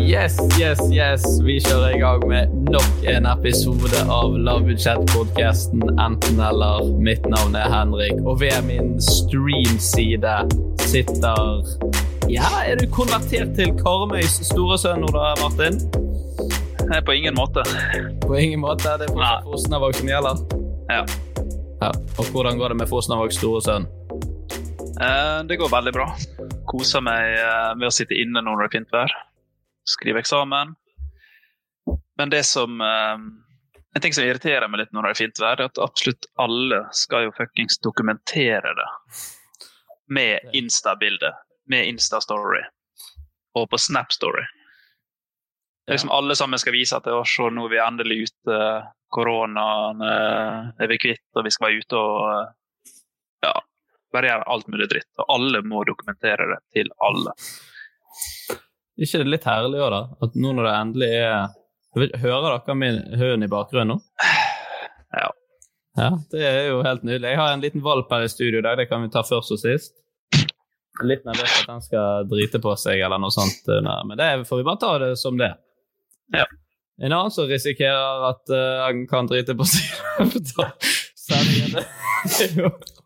Yes, yes, yes. Vi kjører i gang med nok en episode av Lavbudsjett-podkasten Enten eller. Mitt navn er Henrik, og ved min streamside sitter Ja, er du konvertert til Karmøys store sønn nå da, Martin? Nei, på ingen måte. På ingen måte. Det er fortsatt Fosnavåg som gjelder. Ja. Ja. Og hvordan går det med Fosnavågs store sønn? Eh, det går veldig bra. Koser meg eh, med å sitte inne når det er fint vær. Skrive eksamen. Men det som eh, En ting som irriterer meg litt når det er fint vær, er at absolutt alle skal jo fuckings dokumentere det. Med Insta-bilde. Med Insta-story. Og på Snap-story. Liksom alle sammen skal vise at det, «Å, se, nå er vi endelig ute, koronaen eh, er vi kvitt, og vi skal være ute og eh, ja, bare gjøre alt mulig dritt. Og alle må dokumentere det til alle. Er ikke det litt herlig òg, da? At nå når det endelig er Hører dere min hund i bakgrunnen nå? Ja. Ja, det er jo helt nydelig. Jeg har en liten valp her i studio i dag, det kan vi ta først og sist. Litt nervøs at han skal drite på seg eller noe sånt, eh, men det får vi bare ta det som det. Ja. En annen som risikerer at eh, han kan drite på seg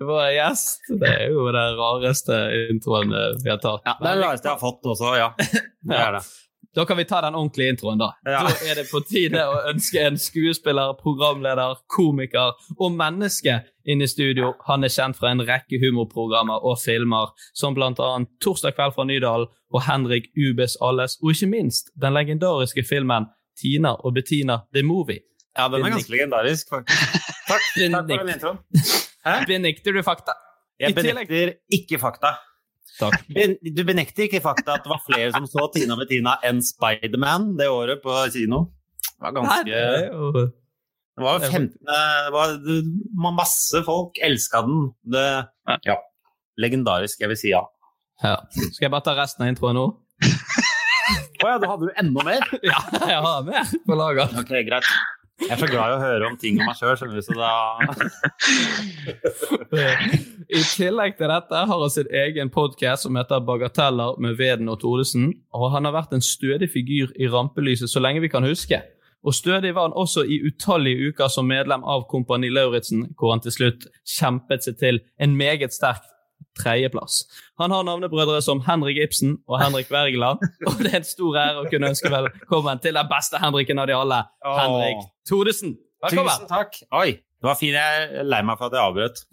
vår gjest. Det er jo den rareste introen eh, vi har tatt. Ja, det rareste jeg har fått også, ja. Det er det. Da kan vi ta den ordentlige introen, da. Ja. Da er det på tide å ønske en skuespiller, programleder, komiker og menneske inn i studio. Han er kjent fra en rekke humorprogrammer og filmer, som annet Torsdag kveld fra Nydalen og Henrik Ubes Alles, og ikke minst den legendariske filmen Tina og Bettina The Movie. Ja, den er ganske legendarisk, faktisk. Takk, takk for den introen. Hæ? Benekter du fakta? Jeg benekter ikke fakta. Takk. Du benekter ikke fakta at det var flere som så Tina Bettina enn Spiderman det året på kino. Det var Nei, ganske det var jo Det var 15 det var, Masse folk elska den. Det, ja. Legendarisk, jeg vil si ja. ja. Skal jeg bare ta resten av introen nå? Å ja, da hadde du enda mer? Ja, jeg har mer på lager. Ok, greit. Jeg er så glad i å høre om ting om meg sjøl, skjønner du, så da I tillegg til dette har han sin egen podkast som heter Bagateller med Veden og Thodesen. Og han har vært en stødig figur i rampelyset så lenge vi kan huske. Og stødig var han også i utallige uker som medlem av Kompani Lauritzen, hvor han til slutt kjempet seg til en meget sterk tredjeplass. Han har navnebrødre som Henrik Ibsen og Henrik Wergeland, og det er en stor ære å kunne ønske velkommen til den beste Henriken av de alle, Åh. Henrik Thodesen. Velkommen! Tusen takk. Oi, det var fint. Jeg er lei meg for at jeg avbrøt.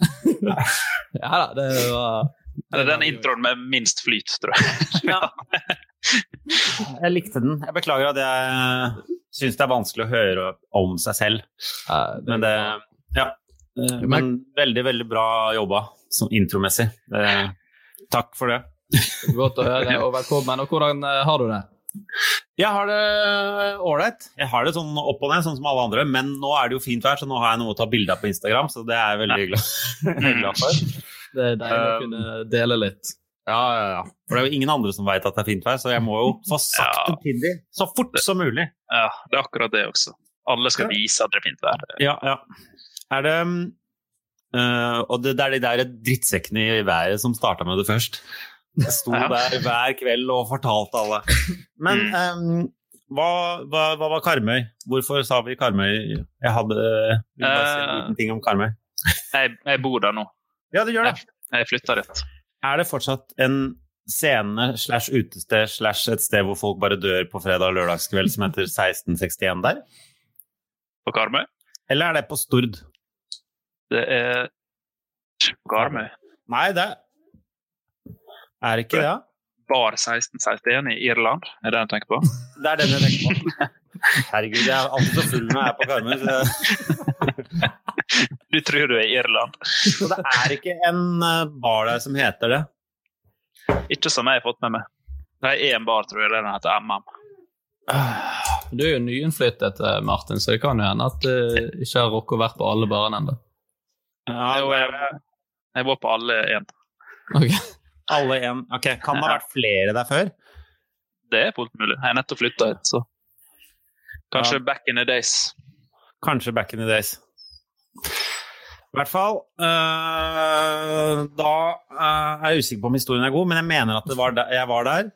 Ja da, det var Det er den introen med minst flyt, tror jeg. Jeg likte den. Jeg beklager at jeg syns det er vanskelig å høre om seg selv. Men det Ja. Men veldig, veldig bra jobba som intromessig. Eh, Takk for det. Godt å høre, og velkommen. Og hvordan eh, har du det? Jeg har det ålreit. Jeg har det sånn opp og ned, sånn som alle andre. Men nå er det jo fint vær, så nå har jeg noe å ta bilde av på Instagram, så det er jeg veldig glad, glad for. Det er deilig å Um, kunne dele litt. Ja, ja, ja. For det er jo ingen andre som veit at det er fint vær, så jeg må jo få sagt Ja. det til dem så fort som mulig. Ja, det er akkurat det også. Alle skal vise at det er fint vær. Ja, ja. Er det eh, Og det, det er de der drittsekkene i været som starta med det først. Jeg sto Ja. der hver kveld og fortalte alle. Men eh, hva, hva, hva var Karmøy? Hvorfor sa vi Karmøy? Jeg hadde uh, en liten ting om Karmøy. Jeg, jeg bor der nå. Ja, det gjør det. Jeg flytta dit. Er det fortsatt en scene slash utested slash et sted hvor folk bare dør på fredag og lørdagskveld som heter 1661 der? På Karmøy? Eller er det på Stord? Det er på Karmøy. Nei, det er ikke det. Bar 1661 i Irland, er det du tenker på? Det er den jeg tenker på. Herregud, jeg er alltid så full når jeg er på Karmøy. Så, Du tror du er i Irland. så det er ikke en eh, bar der som heter det. Ikke som jeg har fått med meg. Det er en bar, tror jeg, den heter MM. Du er jo nyinnflyttet, eh, Martin, så det kan jo hende at du ikke har rukket å være på alle barene ennå. Ja, jeg, jeg var på alle én. Okay. alle en. Ok, Kan det ha vært flere der før? Det er fullt mulig. Jeg har nettopp flytta hit, så Kanskje Ja. back in the days. Kanskje back in the days. I hvert fall øh, Da øh, er jeg usikker på om historien er god, men jeg mener at det var der, jeg var der.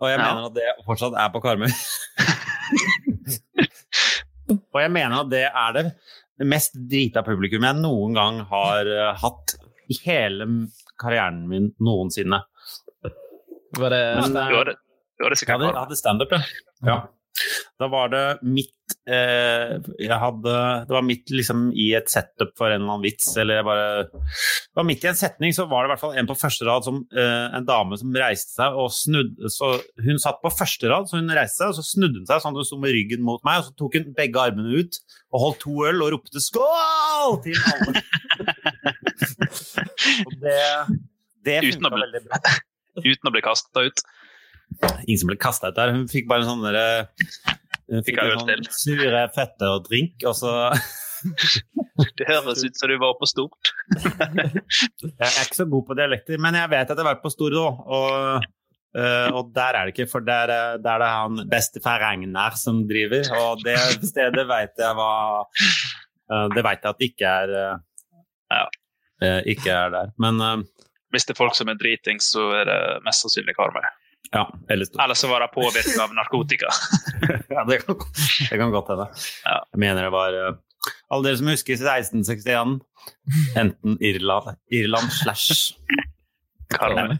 Og jeg Ja. mener at det fortsatt er på Karmøy. og jeg mener at det er det mest drita publikum jeg noen gang har uh, hatt i hele karrieren min noensinne. Var det Men, Du øh, hadde, du hadde jeg hadde, jeg hadde standup, ja. ja. Da var det midt eh, Jeg hadde Det var midt liksom i et setup for en eller annen vits, eller jeg bare Det var midt i en setning, så var det i hvert fall en på første rad som eh, En dame som reiste seg og snudde Så hun satt på første rad, så hun reiste seg, og så snudde hun seg sånn at hun sto med ryggen mot meg, og så tok hun begge armene ut og holdt to øl og ropte 'skål' til alle. og det det Uten å bli-. Uten å bli kasta ut. Ingen som ble kasta ut der. Hun fikk bare en sånn derre Hun Fikk fikk en sånn sure føtter og så Det høres ut som du var på stort. Jeg er ikke så god på dialekter, men jeg vet at jeg har vært på Stord òg, og, eh, og der er det ikke, for der, er- der er det han bestefar Ragnar som driver, og det stedet vet jeg hva eh, Det veit jeg at ikke er eh, Ja. eh, ikke er der. Men eh, Hvis det er folk som er dritings, så er det mest sannsynlig Karmøy. Ja, eller Eller så var det påvirka av narkotika. Ja, det kan, det kan godt hende. Ja. Jeg mener det var uh, Alle dere som husker 1661, enten Irland, Irland slash Karmøy.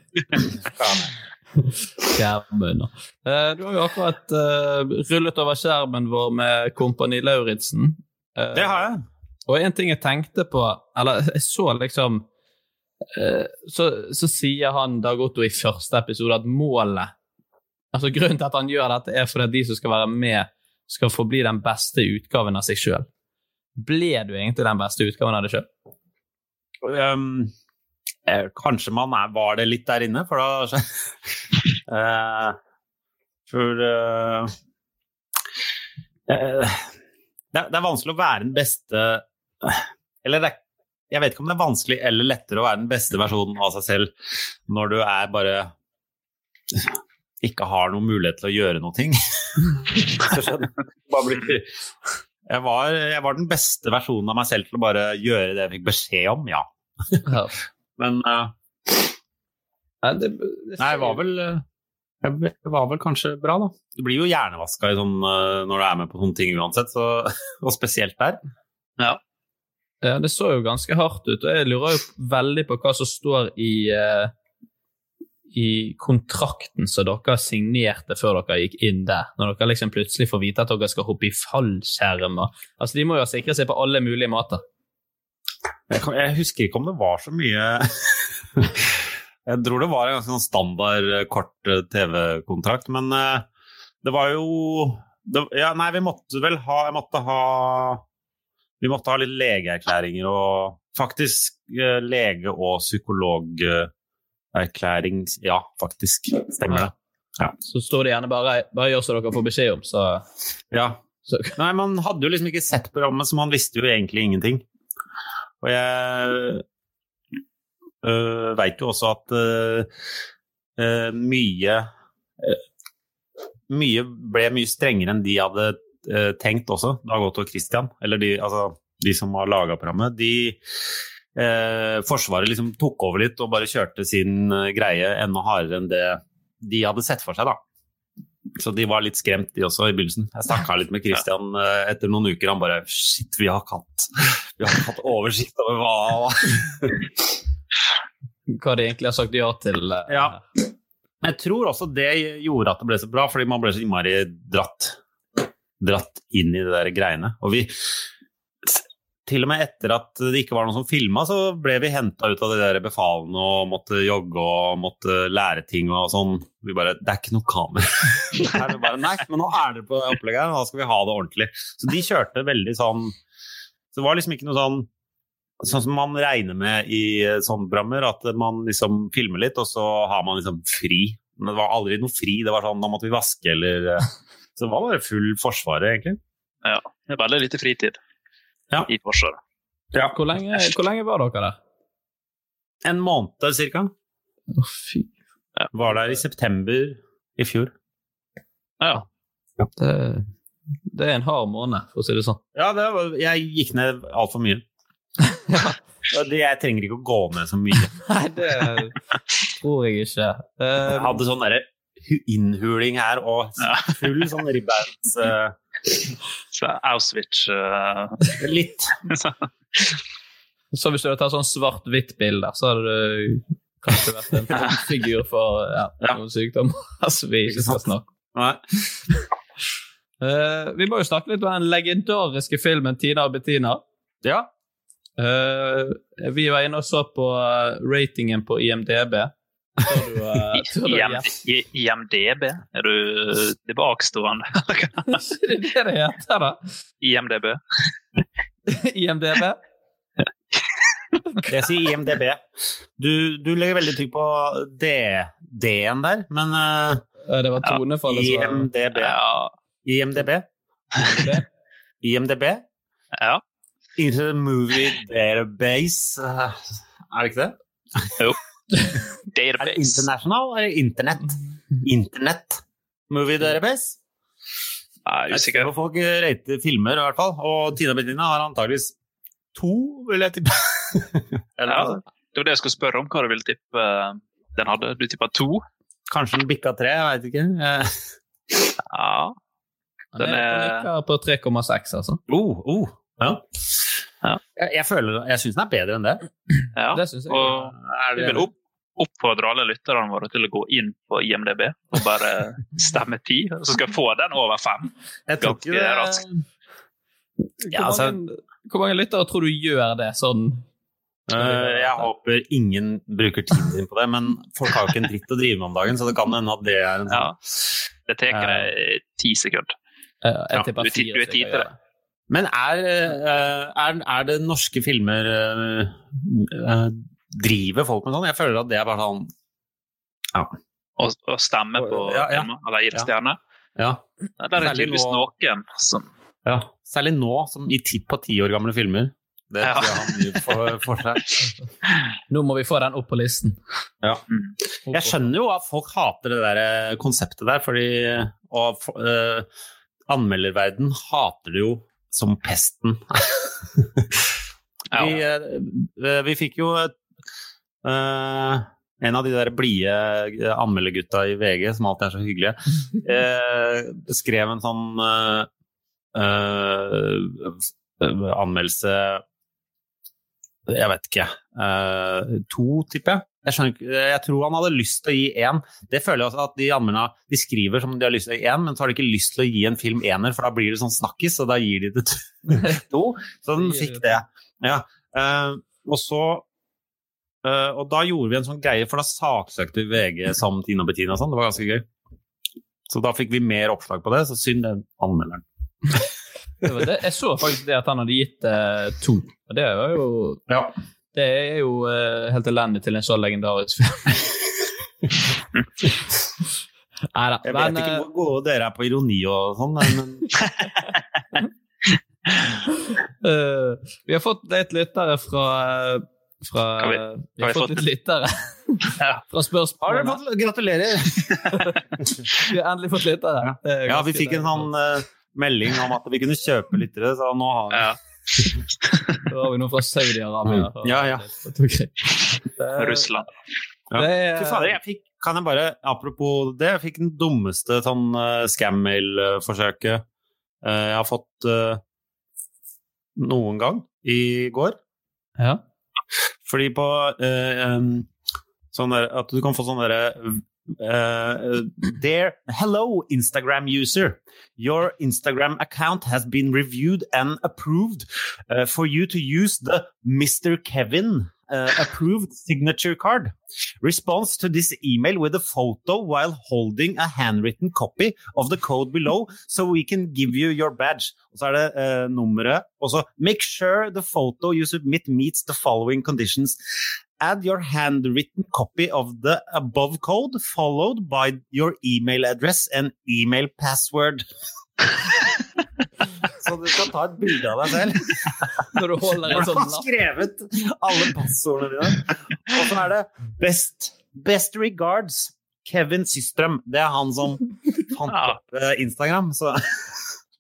Skjermen. Uh, du har jo akkurat uh, rullet over skjermen vår med Kompani Lauritzen. Eh, Det har jeg. Og en ting jeg tenkte på, eller jeg så liksom så, så sier han Dag Otto i første episode at målet Altså Grunnen til at han gjør dette, er fordi at de som skal være med, skal få bli den beste utgaven av seg sjøl. Ble du egentlig den beste utgaven av deg sjøl? Um, eh, kanskje man er, var det litt der inne, for da eh, For eh, eh, det, er, det er vanskelig å være den beste Eller det jeg vet ikke om det er vanskelig eller lettere å være den beste versjonen av seg selv når du er bare ikke har noen mulighet til å gjøre noe. ting. Jeg var, jeg var den beste versjonen av meg selv til å bare gjøre det jeg fikk beskjed om, ja. Men eh, Nei, det, det, nei, var vel det var vel kanskje bra, da. Du blir jo hjernevaska sånn, eh, når du er med på sånne ting uansett, så, og spesielt der. Ja, det så jo ganske hardt ut, og jeg lurer jo veldig på hva som står i uh, i kontrakten som dere signerte før dere gikk inn der, når dere liksom plutselig får vite at dere skal hoppe i fallskjerm Altså, de må jo sikre seg på alle mulige måter. Jeg, kan, jeg husker ikke om det var så mye Jeg tror det var en ganske sånn standard eh, kort eh, TV-kontrakt, men det var jo det, ja, nei, vi måtte vel ha Jeg måtte ha Vi måtte ha litt legeerklæringer og faktisk eh, lege- og psykologerklæring Ja, faktisk. Stemmer det. Så står det gjerne bare 'bare gjør som dere får beskjed om', så, Ja. så Nei, man hadde jo liksom ikke sett programmet, så man visste jo egentlig ingenting. Og jeg øh, veit jo også at øh, øh, mye øh, Mye ble mye strengere enn de hadde tenkt også, Dag Otto og Christian, eller de, altså, de som har laga programmet. De eh, Forsvaret liksom tok over litt og bare kjørte sin øh, greie enda hardere enn det de hadde sett for seg, da. Så de var litt skremt, de også, i begynnelsen. Jeg snakka litt med Christian eh, etter noen uker. Han bare Shit, vi har ikke hatt, vi har hatt oversikt over hva hva de egentlig har sagt ja til. eh, Ja. Jeg tror også det gjorde at det ble så bra, fordi man ble så innmari dratt, dratt inn i det der greiene. Og vi til og med etter at det ikke var noen som filma, så ble vi henta ut av de der befalene og måtte jogge og måtte lære ting og sånn. Vi bare Det er ikke noe kamera. Her er bare, Nei, men nå er dere på opplegget, her, da skal vi ha det ordentlig. Så de kjørte veldig sånn Så det var liksom ikke noe sånn Sånn som man regner med i sånne programmer, at man liksom filmer litt, og så har man liksom fri. Men det var aldri noe fri. Det var sånn da måtte vi vaske eller eh, Så det var bare full forsvaret, egentlig. Ja, det er veldig lite fritid Ja. i Forsvaret. Hvor, lenge, hvor lenge var dere der? En måned cirka. Å, fy. Var der i september i fjor. Ja, Det, det er en hard måned, for å si det sånn. Ja, det var, jeg gikk ned altfor mye. ja. Jeg trenger ikke å gå ned så mye. Nei, det tror jeg ikke. Jeg Eh, hadde sånn derre innhuling her og full sånn ribbeins... Uh... så Auschwitz uh... Litt. så hvis du hadde tatt sånn svart-hvitt-bilde, så hadde du kanskje vært en figur for ja, Ja. noen sykdommer som vi ikke skal snakke. Eh, vi må jo snakke litt om den legendariske filmen 'Tina og Bettina'. Ja. Uh, vi var inne og så på ratingen på IMDb. Du, uh, du IM. I- IMDb? Er du tilbakestående? Er det det det heter, da? IMDb? IMDb? Jeg sier IMDb. Du, du legger veldig trykk på D- D-en der, men eh, Eh, Det var tonefallet som var IMDb. Ja. IMDb. IMDb. IMDb. ja. Internet movie database. eh, Er det ikke det? Er det Database. international eller internett? Internett movie database? Jeg er usikker. Jeg folk rater filmer, i hvert fall. Og Tina Bettina har antageligvis to, vil jeg tippe. Eller, Ja. Det var det jeg skulle spørre om, hva du ville tippe eh, den hadde. Du tippa to? Kanskje den bikka tre, jeg veit ikke. Eh, Ja. Den Den er er- på 3,6, altså. Oh, oh, ja. Ja. Jeg, jeg, føler, jeg syns den er bedre enn det. ja. Det synes jeg. Og Er vi vil opp, oppfordre alle lytterne våre til å gå inn på IMDb og bare stemme ti, så skal vi få den over fem. Jeg tror ikke ganske det raskt. Hvor, Ja, altså- mange, hvor mange lyttere tror du gjør det sånn? Uh, Jeg håper ingen bruker tiden sin på det, men folk har jo ikke en dritt å drive med om dagen, så det kan hende at det er en Ja. sånn Det tar deg ti sekunder. Uh, Ja, du du er tid til det. Men er, eh, er, er det norske filmer eh, eh, Driver folk med sånn? Jeg føler at det er bare sånn Og, og stemme på Ja, ja. filmer, eller gi det Ja. stjerner. Ja. Ja, Det er det tydeligvis nå- noen som ja. Særlig nå, som i tipp på ti år gamle filmer. Det Ja. tror jeg har mye for, for seg. Nå må vi få den opp på listen. Ja. Mm. Jeg skjønner jo at folk hater det der konseptet der, fordi Og uh, anmelderverden hater det jo som pesten. Vi, eh, vi fikk jo et, uh, en av de der blide anmeldergutta i VG, som alltid er så hyggelige, eh, skrev en sånn eh, eh, anmeldelse Jeg vet ikke. eh, to, tipper jeg. Jeg, skjønner jeg tror han hadde lyst til å gi én. Det føler jeg også at de anmelderne de skriver som de har lyst til å gi én, men så har de ikke lyst til å gi en film ener, for da blir det sånn snakkis, og da gir de det to. Så den fikk det. Ja. Uh, og så uh, Og da gjorde vi en sånn greie, for da saksøkte vi VG som Tina Bettina og sånn. Det var ganske gøy. Så da fikk vi mer oppslag på det, så synd den anmelderen. Det var det. Jeg så faktisk det at han hadde gitt uh, to. Og det var jo Ja. Det er jo uh, helt elendig til en så legendarisk film. Nei da. Jeg Men vet ikke eh, hvor gode dere er på ironi og sånn, men uh, vi har fått litt lyttere fra fra, Har vi- vi har fått litt lyttere Ja. fra Har fått Gratulerer! Vi har endelig fått lyttere. Er Ja, vi fikk en sånn uh, melding om at vi kunne kjøpe lyttere, så nå har vi Ja. Da har vi noen fra Saudi-Arabia. Mm. Ja, ja. Russland. Ja. Det fader, jeg fikk, kan jeg bare, apropos det, jeg fikk den dummeste sånn uh, scam-mail-forsøket uh, jeg har fått uh, noen gang i går. Ja. Fordi på uh, um, sånn der, at du kan få sånn derre eh, Dear Hello, Instagram user. Your Instagram account has been reviewed and approved uh, for you to use the Mr. Kevin uh, approved signature card. Response to this email with a photo while holding a handwritten copy of the code below so we can give you your badge. Og så er det uh, nummeret. Og så make sure the photo you submit meets the following conditions. Add your handwritten copy of the above code followed by your email address and email password. så du skal ta et bilde av deg selv. Når du holder en sånn har lapp. skrevet alle passordene dine. Og så er det best, best regards Kevin Systrøm. Det er han som fant opp eh, Instagram. Så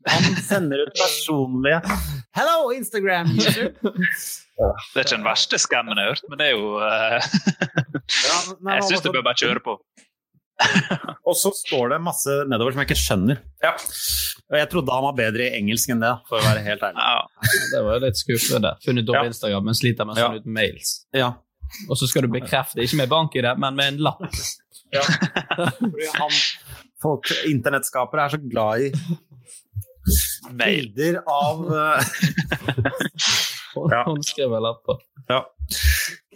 han sender ut personlige Hello, Instagram user! Det er ikke den verste skammen jeg har hørt, men det er jo uh... Jeg syns du bør bare kjøre på. Og så står det masse nedover som jeg ikke skjønner. Og jeg trodde han var bedre i engelsk enn det, for å være helt ærlig. Ja. Det var jo litt skuffende. Funnet opp Ja. Instagram, men sliter med å sende ut mails. Ja. Og så skal du bekrefte, ikke med bank i det, men med en lapp. Ja. Fordi han, folk, internettskapere er så glad i. bilder av eh, Ja.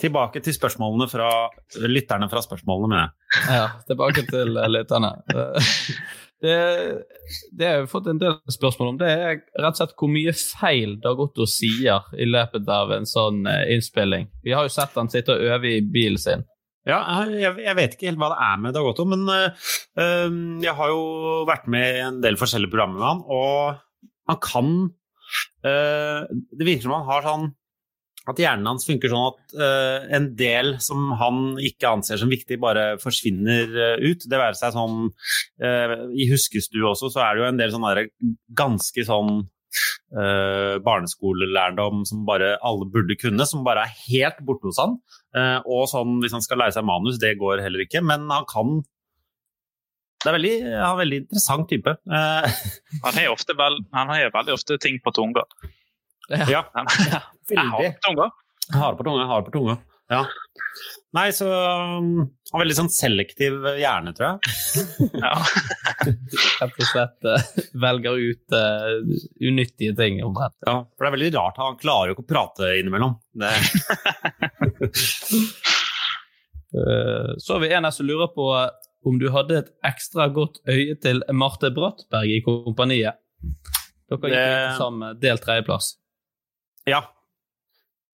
Tilbake til spørsmålene fra lytterne fra spørsmålene, mener jeg. Ja, tilbake til eh, lytterne. Det, har jeg fått en del spørsmål om, det er rett og slett hvor mye feil Dag Otto sier i løpet av en sånn eh, innspilling. Vi har jo sett han sitte og øve i bilen sin. Ja, jeg, jeg vet ikke helt hva det er med Dag Otto, men øh, jeg har jo vært med i en del forskjellige programmer med han, og han kan uh, Det virker som han har sånn at hjernen hans funker sånn at uh, en del som han ikke anser som viktig, bare forsvinner uh, ut. Det være seg sånn I Huskestue også, så er det jo en del sånne ganske sånn uh, barneskolelærdom som bare alle burde kunne, som bare er helt borte hos han. Uh, og sånn hvis han skal lære seg manus, det går heller ikke, men han kan Det er veldig, han er en veldig interessant type. Eh, Han har, ofte vel, han har veldig ofte ting på tunga. ja, Han, jeg har veldig. på tunga. Har det på tunga, har det på tunga. Ja. Nei, så um, Han har veldig sånn selektiv hjerne, tror jeg. Ja. Rett og slett uh, velger ut uh, unyttige ting. omtrent. Ja, for det er veldig rart. Han klarer jo ikke å prate innimellom. Det, uh, Så har vi en her som lurer på om du hadde et ekstra godt øye til Marte Brattberg i kompaniet. Dere gikk Det- sammen delt tredjeplass. ja.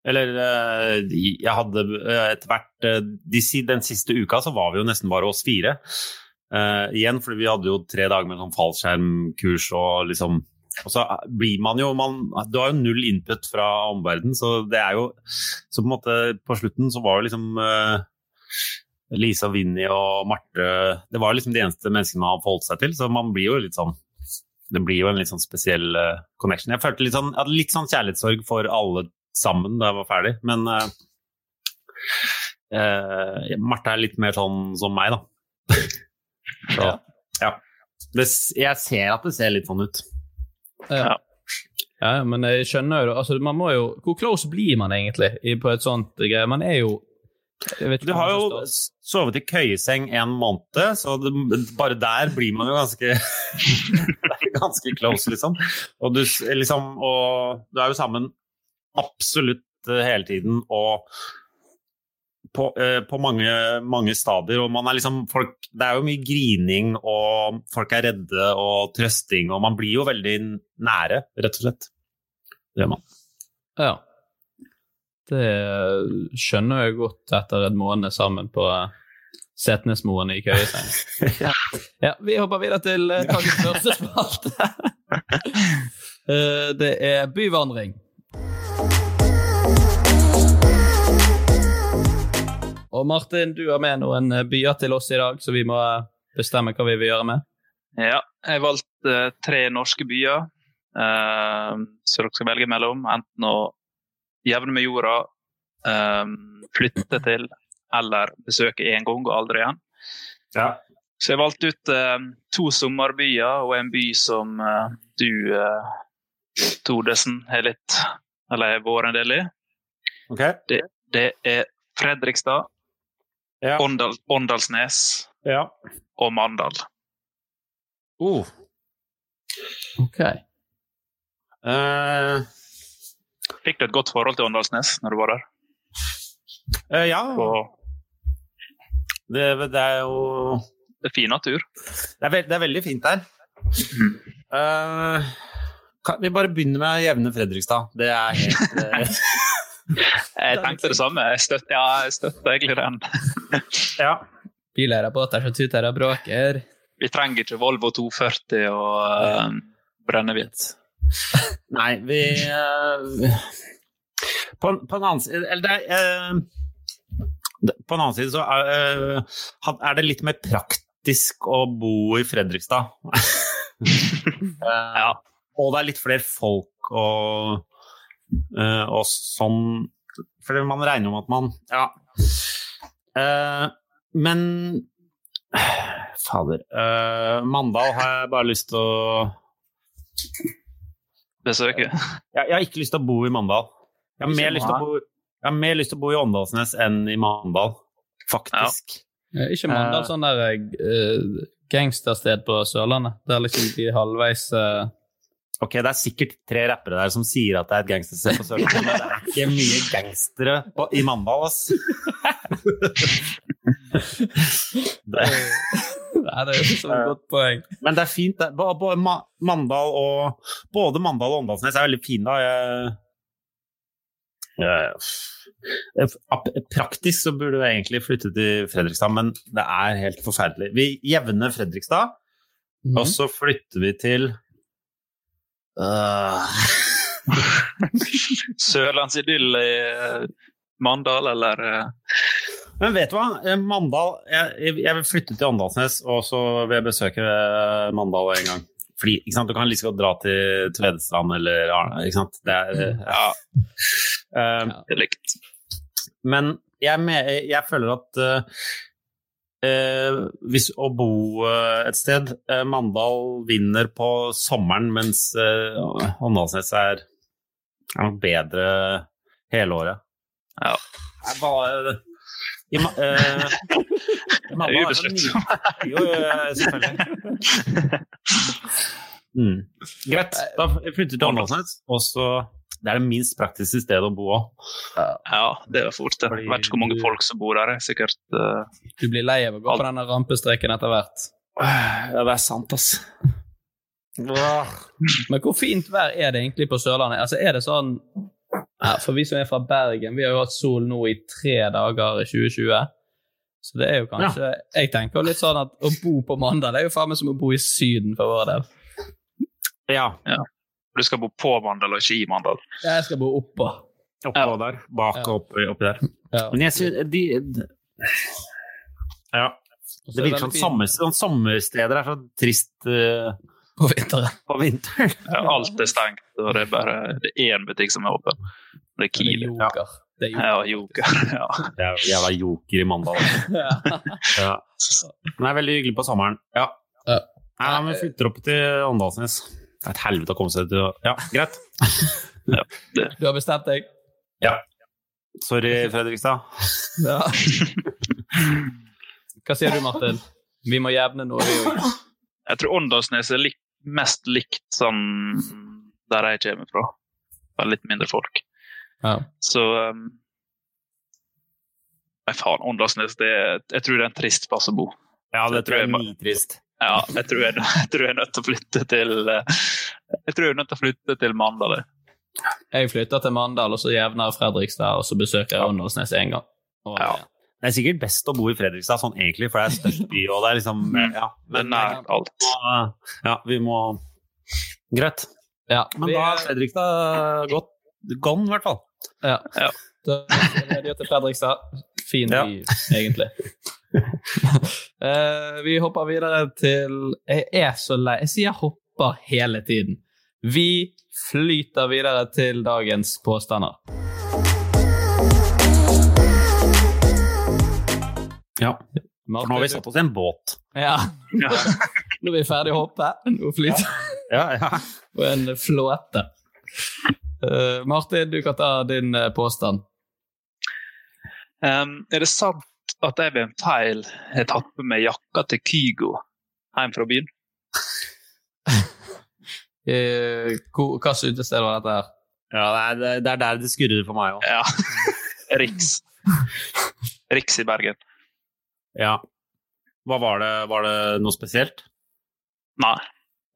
Eller eh, jeg hadde eh, etter hvert eh, de, Den siste uka så var vi jo nesten bare oss fire. Uh, igjen, fordi vi hadde jo tre dager med sånn fallskjermkurs og liksom og så blir man jo man, Du har jo null input fra omverdenen, så det er jo Så på en måte på slutten så var jo liksom eh, Lisa, Vinni og Marte Det var liksom de eneste menneskene man har forholdt seg til, så man blir jo litt sånn Det blir jo en litt sånn spesiell uh, connection. Jeg følte litt sånn, jeg hadde litt sånn kjærlighetssorg for alle sammen da jeg var ferdig, men uh, uh, Marte er litt mer sånn som meg, da. Så, ja. Det, jeg ser at det ser litt sånn ut. Ja. ja, men jeg skjønner jo det. Altså, man må jo Hvor close blir man egentlig på et sånt greie? Man er jo Du har jo sovet i køyeseng en måned, så det, bare der blir man jo ganske ganske close, liksom. Og du, liksom. og du er jo sammen absolutt eh, hele tiden, og på, eh, på mange, mange stadier. Og man er liksom folk, det er jo mye grining, og folk er redde og trøsting, og man blir jo veldig nære, rett og slett. Det gjør man. Ja. Det skjønner jeg godt etter en måned sammen på eh, Setnesmoen i køyeseng. ja, vi hopper videre til uh, dagens første spalte. Eh, det er byvandring. Og Martin, du har med noen eh, byer til oss i dag, så vi må eh, bestemme hva vi vil gjøre med. Ja, jeg valgte tre norske byer uh, som dere skal velge mellom. Enten å jevne med jorda, um, flytte til eller besøke én gang og aldri igjen. Ja. Så jeg valgte ut to sommerbyer og en by som du, Todesen, har litt Eller har vært en del i. Okay. Det, det er Fredrikstad, Ja. Åndal, Åndalsnes ja. og Mandal. Uh. Ok. Eh, Fikk du et godt forhold til Åndalsnes når du var der? eh, ja, det, det er jo det er fin natur. Det er, veld, det er veldig fint der. Eh, kan vi bare begynner med jevne Fredrikstad? Det er helt eh, Jeg tenkte det samme. Jeg støtter, ja, jeg støtter egentlig den. Ja. Billeiere-båter som tuter og bråker. Vi trenger ikke Volvo 240 og uh, brennehvitt. Nei, vi uh, på, på en annen side Eller det er uh, På en annen side så er, eh, er det litt mer praktisk å bo i Fredrikstad. Ja. Og det er litt flere folk og, og sånn For man regner med at man Ja. Men Fader. Mandal har jeg bare lyst til å Besøke. jeg, jeg har ikke lyst til å bo i Mandal. Jeg har, mer lyst til å bo, jeg har mer lyst til å bo i Åndalsnes enn i Mandal, faktisk. Ja. Ikke Mandal, sånn der uh, gangstersted på Sørlandet. Der liksom de halvveis uh... Ok, det er sikkert tre rappere der som sier at det er et gangstersted på Sørlandet, men det er ikke mye gangstere på, i Mandal, ass. det, Nei, det er ikke sånn godt poeng. men det er fint. Det. Både, både Mandal og, både Mandal og Åndalsnes er veldig fine. Da. Jeg, jeg, praktisk så burde vi egentlig flytte til Fredrikstad, men det er helt forferdelig. Vi jevner Fredrikstad, mm. og så flytter vi til uh... Sørlandsidyll i eh, Mandal, eller eh, Men vet du hva? Eh, Mandal jeg, jeg flyttet til Åndalsnes, og så vil jeg besøke eh, Mandal en gang. Fordi? Du kan like godt dra til Tvedestrand eller Arne. Ikke sant? Det er, eh, ja. Det er likt. Men jeg, jeg føler at eh, hvis å bo et sted uh, Mandal vinner på sommeren, mens uh, Åndalsnes er, er bedre hele året. Ja. Jeg bare i, ma- mamma det er så Ubeslutt. Jo, selvfølgelig. Mm. Greit, da flytter vi til Åndalsnes, og så det er det minst praktiske stedet å bo òg. Ja, det er fort det. Jeg vet ikke hvor mange folk som bor der. Er Sikkert Uh... Du blir lei av å gå på denne rampestreken etter hvert. Ja, det er sant, ass. Men hvor fint vær er det egentlig på Sørlandet? Altså, er det sånn ja, For vi som er fra Bergen, vi har jo hatt sol nå i tre dager i 2020. Så det er jo kanskje Jeg tenker litt sånn at å bo på Mandal det er jo faen meg som å bo i Syden for vår del. Ja. Du skal bo på Mandal og ikke i Mandal. Jeg skal bo oppå. Oppå der. Bak og oppi, oppi der. Ja. Men jeg synes de, de Ja. Det er virker som sånn sommersteder er så trist eh, på vinteren. på vinteren. Ja, alt er stengt, og det er bare det er én butikk som er åpen. Det er Det er. Det er joker. Ja, Joker. Ja. Jævla, jævla joker i mandag. Ja. Ja. Men det er veldig hyggelig på sommeren. Ja. Ja. Nei, men vi flytter opp til Åndalsnes. Det er et helvete å komme seg til Ja, greit. Du har bestemt deg? Ja. Sorry, Fredrikstad. Ja. Hva sier du, Martin? Vi må jevne noe. Jeg tror Åndalsnes er lik, mest likt sånn der jeg kommer fra. Bare litt mindre folk. Ja. Så um, Nei, faen, Åndalsnes, jeg tror det er en trist plass å bo. Ja, det tror jeg er mye nitrist. Ja, jeg tror jeg, jeg tror jeg er nødt til å flytte til eh, Jeg tror jeg er nødt til å flytte til Mandal. jeg. Flytter til Mandal, og så jevner Fredrikstad, og så besøker jeg Åndalsnes én gang. Og, Ja. Det er sikkert best å bo i Fredrikstad sånn egentlig, for det er størst by, og det er liksom Ja, er men nær alt. ja, vi må Greit. Ja, Men da er- Fredrikstad godt gone, i hvert fall. Ja. Ja. Da er det til Fredrikstad. Fin Ja. egentlig. uh, vi hopper videre til Jeg er så lei. Jeg sier 'hopper' hele tiden. Vi flyter videre til dagens påstander. Ja. For nå har vi satt oss i en båt. Ja. Nå er vi ferdig å hoppe. Nå flyter Ja, ja. på en flåte. Uh, Martin, du kan ta din uh, påstand. Um, er det sant at jeg ved en feil har tatt med meg jakka til Kygo hjem fra byen? uh, slags utested var dette her? ja det, er, det er der det skurrer for meg òg. Ja. Riks. Riks i Bergen. Ja. Hva var det? Var det noe spesielt? Nei.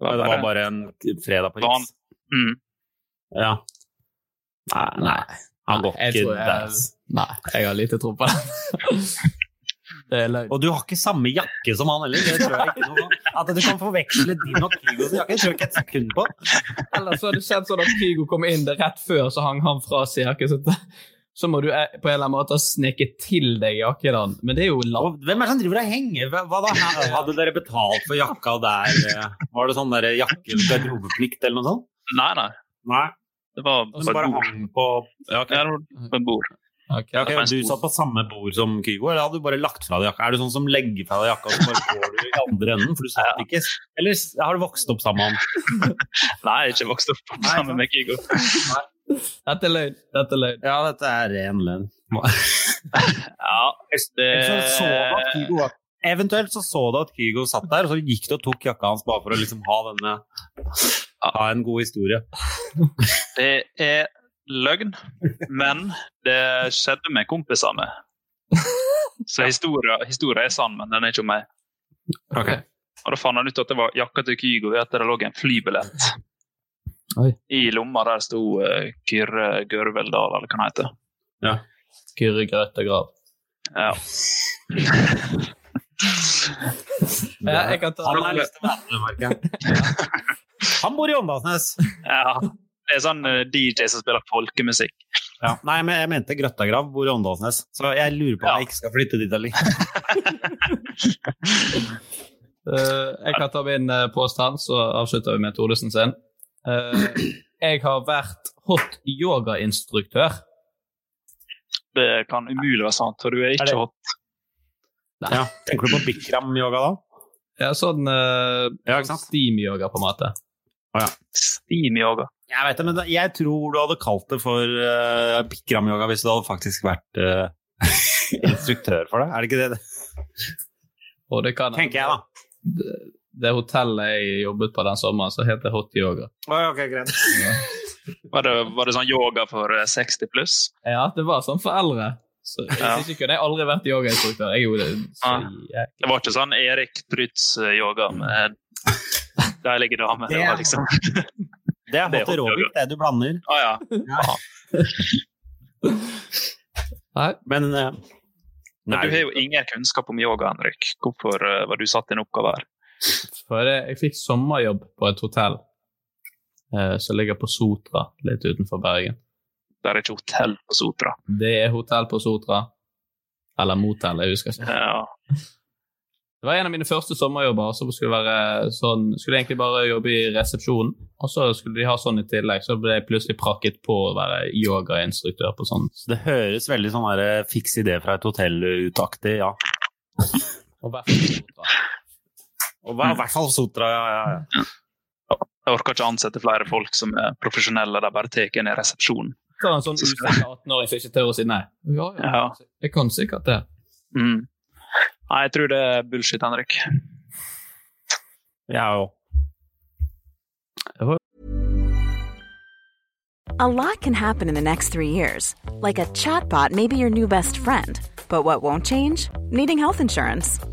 Det var bare en fredag på Riks? Mm. Ja. Nei, nei. Han går ikke der. nei, jeg har lite tro på det. Det er løgn. Og du har ikke samme jakke som han heller. Det tror jeg ikke noe. At du kan forveksle din og Kygos jakke, tror jeg ikke et sekund på. Ellers har det skjedd sånn at Kygo kom inn det rett før, så hang han fra seg jakke. Så, må du eh, på en eller annen måte sneke til deg jakken. Men det er jo lav. Hvem er det som driver og henger? Hva, da? Hadde dere betalt for jakka der? Var det sånn der jakke garderobeplikt eller noe sånt? Nei, nei. Nei. Det var på et bare hang på ja, okay. Ja, på et bord. Ok. Ja, okay. Du satt på samme bord som Kygo, eller hadde du bare lagt fra deg jakka? Er du sånn som legger fra deg jakka og så bare går du i andre enden? For du satt ikke Eller har du vokst opp sammen? Nei, jeg har ikke vokst opp sammen med Kygo. Dette er løgn. Dette er løgn. Ja, dette er ren løgn. Ja, det Kygo Eventuelt så så du at Kygo satt der, og så gikk du og tok jakka hans bare for å liksom ha denne Ha en god historie. Det er løgn, men det skjedde med kompisene. Så historia, historia er sann, men den er ikke om meg. Okay. Og da fant han ut at det var jakka til Kygo ved at det lå en flybillett Oi. i lomma der sto uh, Kyrre Gørveldal, eller hva han heter. Ja. Kyrre Grøtte grav. Ja. Ja, jeg kan ta Han. Han bor i Åndalsnes. ja. Det er sånn eh, DJ som spiller folkemusikk. Ja. Nei, men jeg mente Grøttagrav bor i Åndalsnes, så jeg lurer på om jeg ikke skal flytte dit heller. Uh, jeg kan ta min uh, påstand, så avslutter vi med Thoresen sin. Eh, jeg har vært hot yoga-instruktør. Det kan umulig være sant, for du er Er ikke det- hot. Ja. Tenker du på Bikram-yoga da? Ja, sånn uh, Ja, steam-yoga, på en måte. Steam-yoga. Jeg vet det, men jeg tror du hadde kalt det for uh, Bikram-yoga hvis du hadde faktisk vært uh, instruktør for det. Er det ikke det? Og det kan Tenker jeg, da. Det, hotellet jeg jobbet på den sommeren, så heter hot yoga. ok, greit. Var det, var det sånn yoga for eh, 60 pluss? Ja, det var sånn for eldre. Så hvis Ja. ikke kunne jeg aldri vært yogainstruktør. Jeg gjorde det så. Det var ikke sånn Erik Prytz-yoga med deilige damer. Det var liksom Det er er hot aerobic, det du blander. Ah, ja. ja. Men uh, Men du har jo ingen kunnskap om yoga, Henrik. Hvorfor uh, var du satt i en oppgave her? For jeg, jeg fikk sommerjobb på et hotell eh, som ligger på Sotra, litt utenfor Bergen. Det er ikke hotell på Sotra. Det er hotell på Sotra. Eller motell, jeg husker ikke. Ja. Det var en av mine første sommerjobber. Så skulle, være sånn, skulle jeg egentlig bare jobbe i resepsjonen, og så skulle de ha sånn i tillegg. Så ble jeg plutselig prakket på å være yogainstruktør på sånn. det høres veldig sånn eh, fiks idé fra et hotell utaktig, ja. Og hvert på Sotra. Og i hvert fall Sotra, ja, ja, ja. Jeg orker ikke ansette flere folk som er profesjonelle, de bare tar en i resepsjonen. Så en sånn usikker 18-åring som ikke tør å si nei. Ja, ja, Ja. Jeg kan sikkert det. Mm. Nei, jeg tror det er bullshit, Henrik. Jeg òg. A lot can happen in the next three years. Like a chatbot may be your new best friend. But what won't change? Needing health insurance.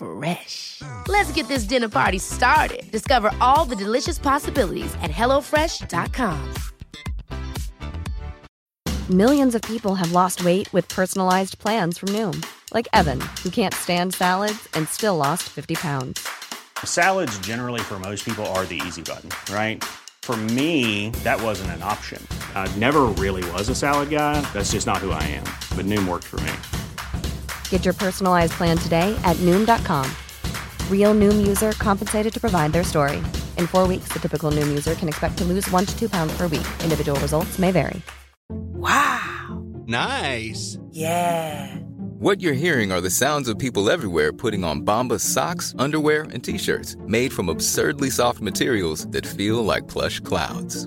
Fresh. Let's get this dinner party started. Discover all the delicious possibilities at hellofresh.com. Millions of people have lost weight with personalized plans from Noom, like Evan, who can't stand salads and still lost 50 pounds. Salads, generally, for most people, are the easy button, right? For me, that wasn't an option. I never really was a salad guy. That's just not who I am. But Noom worked for me. Get your personalized plan today at Noom.com. Real Noom user compensated to provide their story. In four weeks, the typical Noom user can expect to lose one to two pounds per week. Individual results may vary. Wow! Nice. Yeah. What you're hearing are the sounds of people everywhere putting on Bombas socks, underwear, and t-shirts made from absurdly soft materials that feel like plush clouds.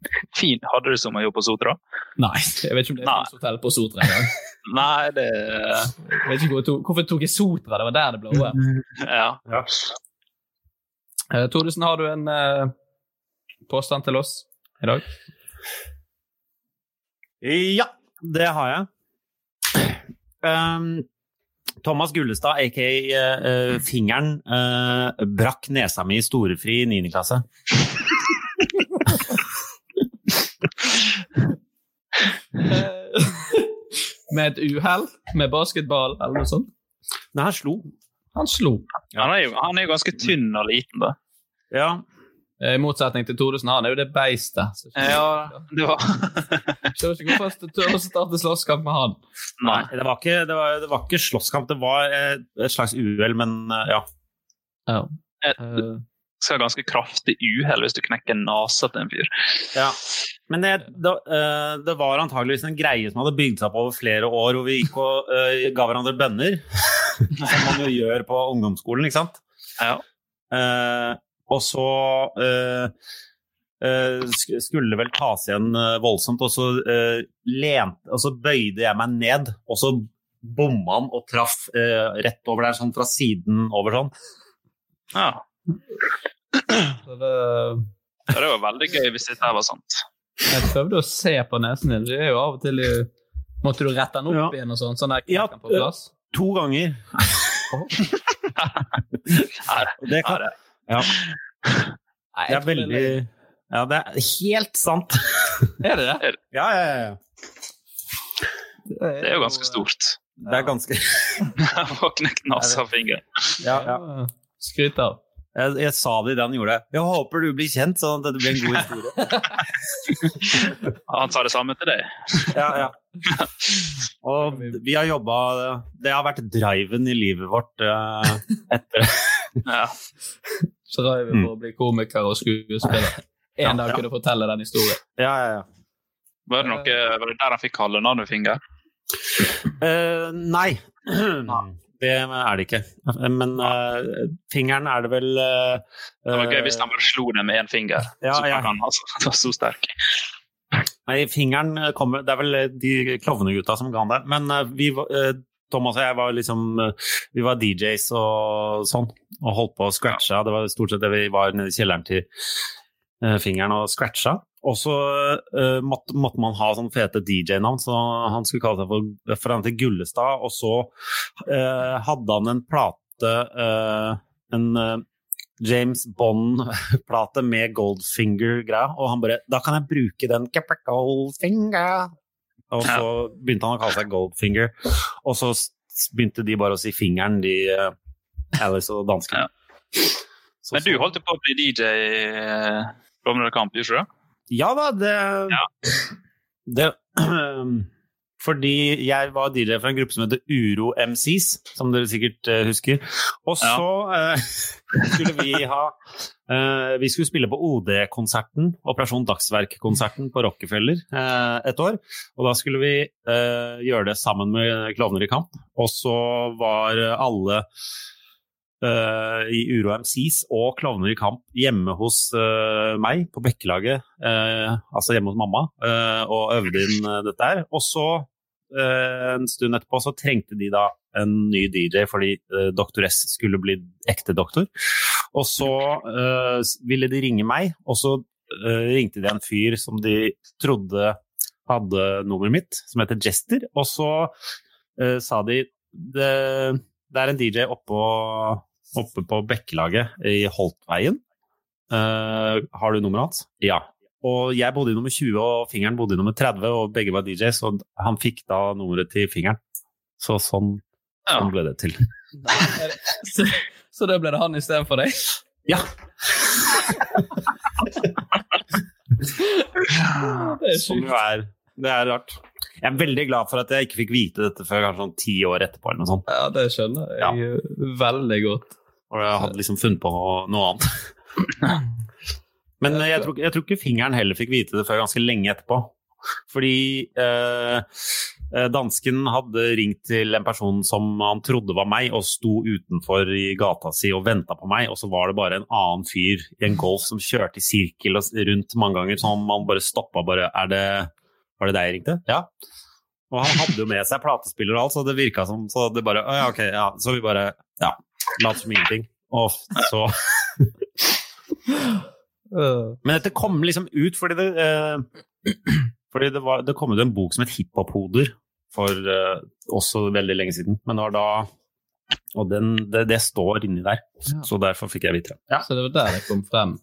Fin. Hadde du sommerjobb på Sotra? Nei, jeg vet ikke om det er et hotell på Sotra engang. Nei, det Jeg vet ikke hvor jeg tok, Hvorfor tok jeg Sotra? Det var der det ble OL. Ja. Eh, Thodesen, har du en uh, påstand til oss i dag? Ja, det har jeg. Um, Thomas Gullestad, aka uh, Fingeren, eh, brakk nesa mi i storefri i 9. klasse. Med et uhell? Med basketball eller noe sånt? Nei, han slo. Han slo. Han er jo han er jo ganske tynn og liten, da. Ja. Eh, I motsetning til Thodesen, han er jo det beistet. Ja, det var skjønner ikke hvorfor jeg tør å starte slåsskamp med han. Nei, det var ikke, det var, det var ikke slåsskamp, det var eh, et slags uhell, men ja. ja. et skal ganske kraftig uhell hvis du knekker nesa til en fyr. Ja. Men det, det, eh, det var antageligvis en greie som hadde bygd seg opp over flere år, hvor vi gikk og uh, ga hverandre bønner. som man jo gjør på ungdomsskolen, ikke sant? Ja. Uh, og så uh, eh, skulle vel tas igjen eh, voldsomt, og så, eh, lent, og så bøyde jeg meg ned, og så bomma han og traff eh, rett over der, sånn fra siden over sånn. ja. Så det, Det var veldig gøy hvis dette var sant. jeg prøvde å se på nesen din. Det er jo av og til Måtte du rette den opp Ja. igjen og sånn? Sånn der Ja, plass? To ganger. Oh. det kan, ja. Det er veldig Ja, det er helt sant. Er det det? Ja, ja, ja. Det er jo ganske stort. Det er ganske knekke nesa og fingeren. Ja, ja. Skryt av. Jeg, jeg sa det idet han gjorde det. Jeg håper du blir kjent, sånn at det blir en god historie. Han sa det samme til deg. Ja, ja. Og vi har jobba Det har vært driven i livet vårt uh, etter Ja. Driven er for å bli komiker og skuespiller. En dag kunne fortelle den historien. Ja, ja, ja. Var det, noe, var det der han fikk kallenavnet Finger? Uh, nei. det er det ikke. Men uh, fingeren er det vel uh, Det var gøy hvis han bare slo det med én finger. Ja, så ja. han altså, så sterk. Nei, fingeren kommer Det er vel de klovnegutta som ga han det. Men uh, vi Thomas og jeg var liksom Vi var DJs og sånn, og holdt på å scratcha. Det var stort sett det vi var nede i kjelleren til fingeren og scratcha. Og så uh, måtte, måtte man ha sånn fete DJ-navn, så han skulle kalle seg for, for han til Gullestad. Og så uh, hadde han en plate, uh, en James Bond-plate med Goldfinger-greia, og han bare Da kan jeg bruke den Goldfinger. Og så begynte han å kalle seg Goldfinger, og så begynte de bare å si fingeren, de Alice og dansken. Men du holdt på å bli DJ i Klovner kamp, gjorde du det? Ja da, det, det Fordi jeg var dealer for en gruppe som heter Uro MCs, som dere sikkert eh, husker. Og så eh, skulle vi ha eh, Vi skulle spille på OD-konserten, Operasjon Dagsverk-konserten på Rockefeller et år. Og da skulle vi gjøre det sammen med Klovner i kamp. Og så var alle eh, i Uro MCs og Klovner i kamp hjemme hos uh, meg på Bekkelaget, Uh, altså hjemme hos mamma, og øvde inn dette her. Og så, en stund etterpå, så trengte de da en ny DJ fordi Doktor S skulle bli ekte doktor. Og så ville de ringe meg, og så ringte de en fyr som de trodde hadde nummeret mitt, som heter Jester, og så sa de det, det er en DJ oppå, oppe på Bekkelaget i Holtveien. Uh, har du nummeret hans? Ja. Og jeg bodde i nummer 20, og fingeren bodde i nummer 30, og begge var DJ, så han fikk da nummeret til fingeren. Så sånn, sånn ble det til. Så, så da ble det han istedenfor deg? Ja. det er jo er Det er rart. Jeg er veldig glad for at jeg ikke fikk vite dette før kanskje sånn ti år etterpå. eller noe sånt. Ja, det skjønner jeg ja. veldig godt. Og jeg hadde liksom funnet på noe, noe annet. Men jeg tror, jeg tror ikke fingeren heller fikk vite det før ganske lenge etterpå. Fordi eh, eh, dansken hadde ringt til en person som han trodde var meg, og sto utenfor i gata si og venta på meg, og så var det bare en annen fyr i en Golf som kjørte i sirkel rundt mange ganger, så man bare stoppa bare Er det Var det deg jeg ringte? Ja. Og han hadde jo med seg platespiller og alt, så det virka som Så det bare ja, ok, ja. Så vi bare Ja. Lat som ingenting. Og så Men dette kom liksom ut fordi det eh, Fordi det, var, det kom ut en bok som het Hiphop-hoder for eh, også veldig lenge siden. Men det var da Og den, det, det står inni der, så derfor fikk jeg vite det. Ja. Så det var der det kom frem.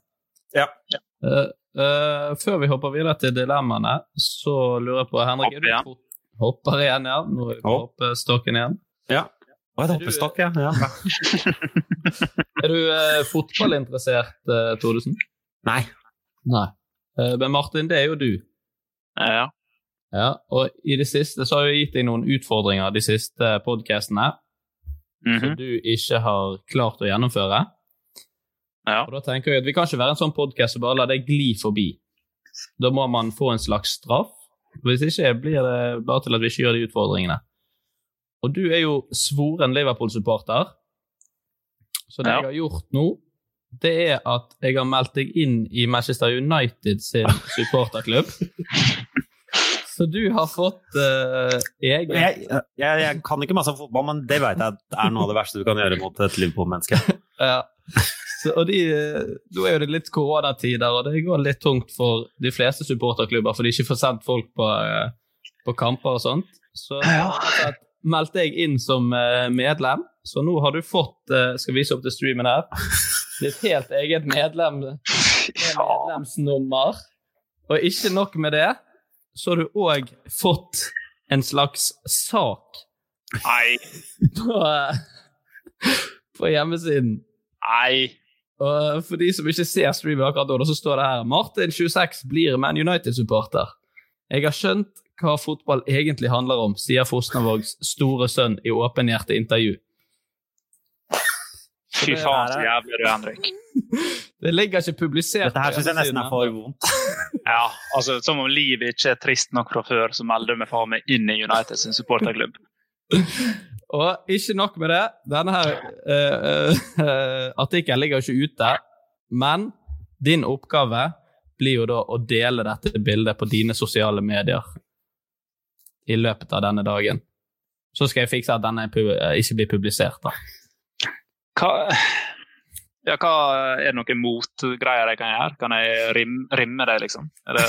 Ja. Eh, uh, før vi hopper videre til dilemmaene, så lurer jeg på Henrik er du igjen. Hopper igjen, ja. Nå er vi på Hopp. hoppestokken igjen. Ja. Å, det er hoppestokk, ja. ja. Er du uh, fotballinteressert, uh, Thodesen? Nei. Nei. Eh, men Martin, det er jo du. Ja. Ja, og i det siste så har jeg gitt deg noen utfordringer de siste podkastene som du ikke har klart å gjennomføre. Og da tenker jeg at Vi kan ikke være en sånn podkast som bare lar det gli forbi. Da må man få en slags straff. Hvis ikke blir det bare til at vi ikke gjør de utfordringene. Og du er jo svoren Liverpool-supporter, så det Ja. jeg har gjort nå, det er at jeg har meldt deg inn i Manchester United sin supporterklubb. Så du har fått uh, egen Jeg, jeg, jeg kan ikke masse om fotball, men det vet jeg er noe av det verste du kan gjøre mot et Liverpool-menneske. Ja. Så, og de, Nå er jo det litt koronatider, og det går litt tungt for de fleste supporterklubber, for de ikke får sendt folk på, eh, på kamper og sånt. Så jeg meldte deg inn som eh, medlem, så nå har du fått eh, Skal vise opp til streamen her. Ditt helt eget medlem, medlemsnummer. Og ikke nok med det, så har du òg fått en slags sak Nei. på, på hjemmesiden. Nei. Og for de som ikke ser streamen akkurat nå, så står det her Martin 26 blir Man United-supporter. Jeg har skjønt hva fotball egentlig handler om, sier Fosnavågs store sønn i åpenhjertet intervju. Fy faen, så jævlig du Henrik. Det ligger ikke publisert Dette her syns jeg nesten er for vondt. Ja, altså Som om livet ikke er trist nok fra før, så melder vi meg faen meg inn i United sin supporterklubb. Og ikke nok med det. Denne her uh, uh, artikkelen ligger jo ikke ute, men din oppgave blir jo da å dele dette bildet på dine sosiale medier i løpet av denne dagen. Så skal jeg fikse at denne ikke blir publisert, da. Hva, ja, hva Er det noen motgreier jeg kan gjøre? Kan jeg rimme, rimme det, liksom? Det...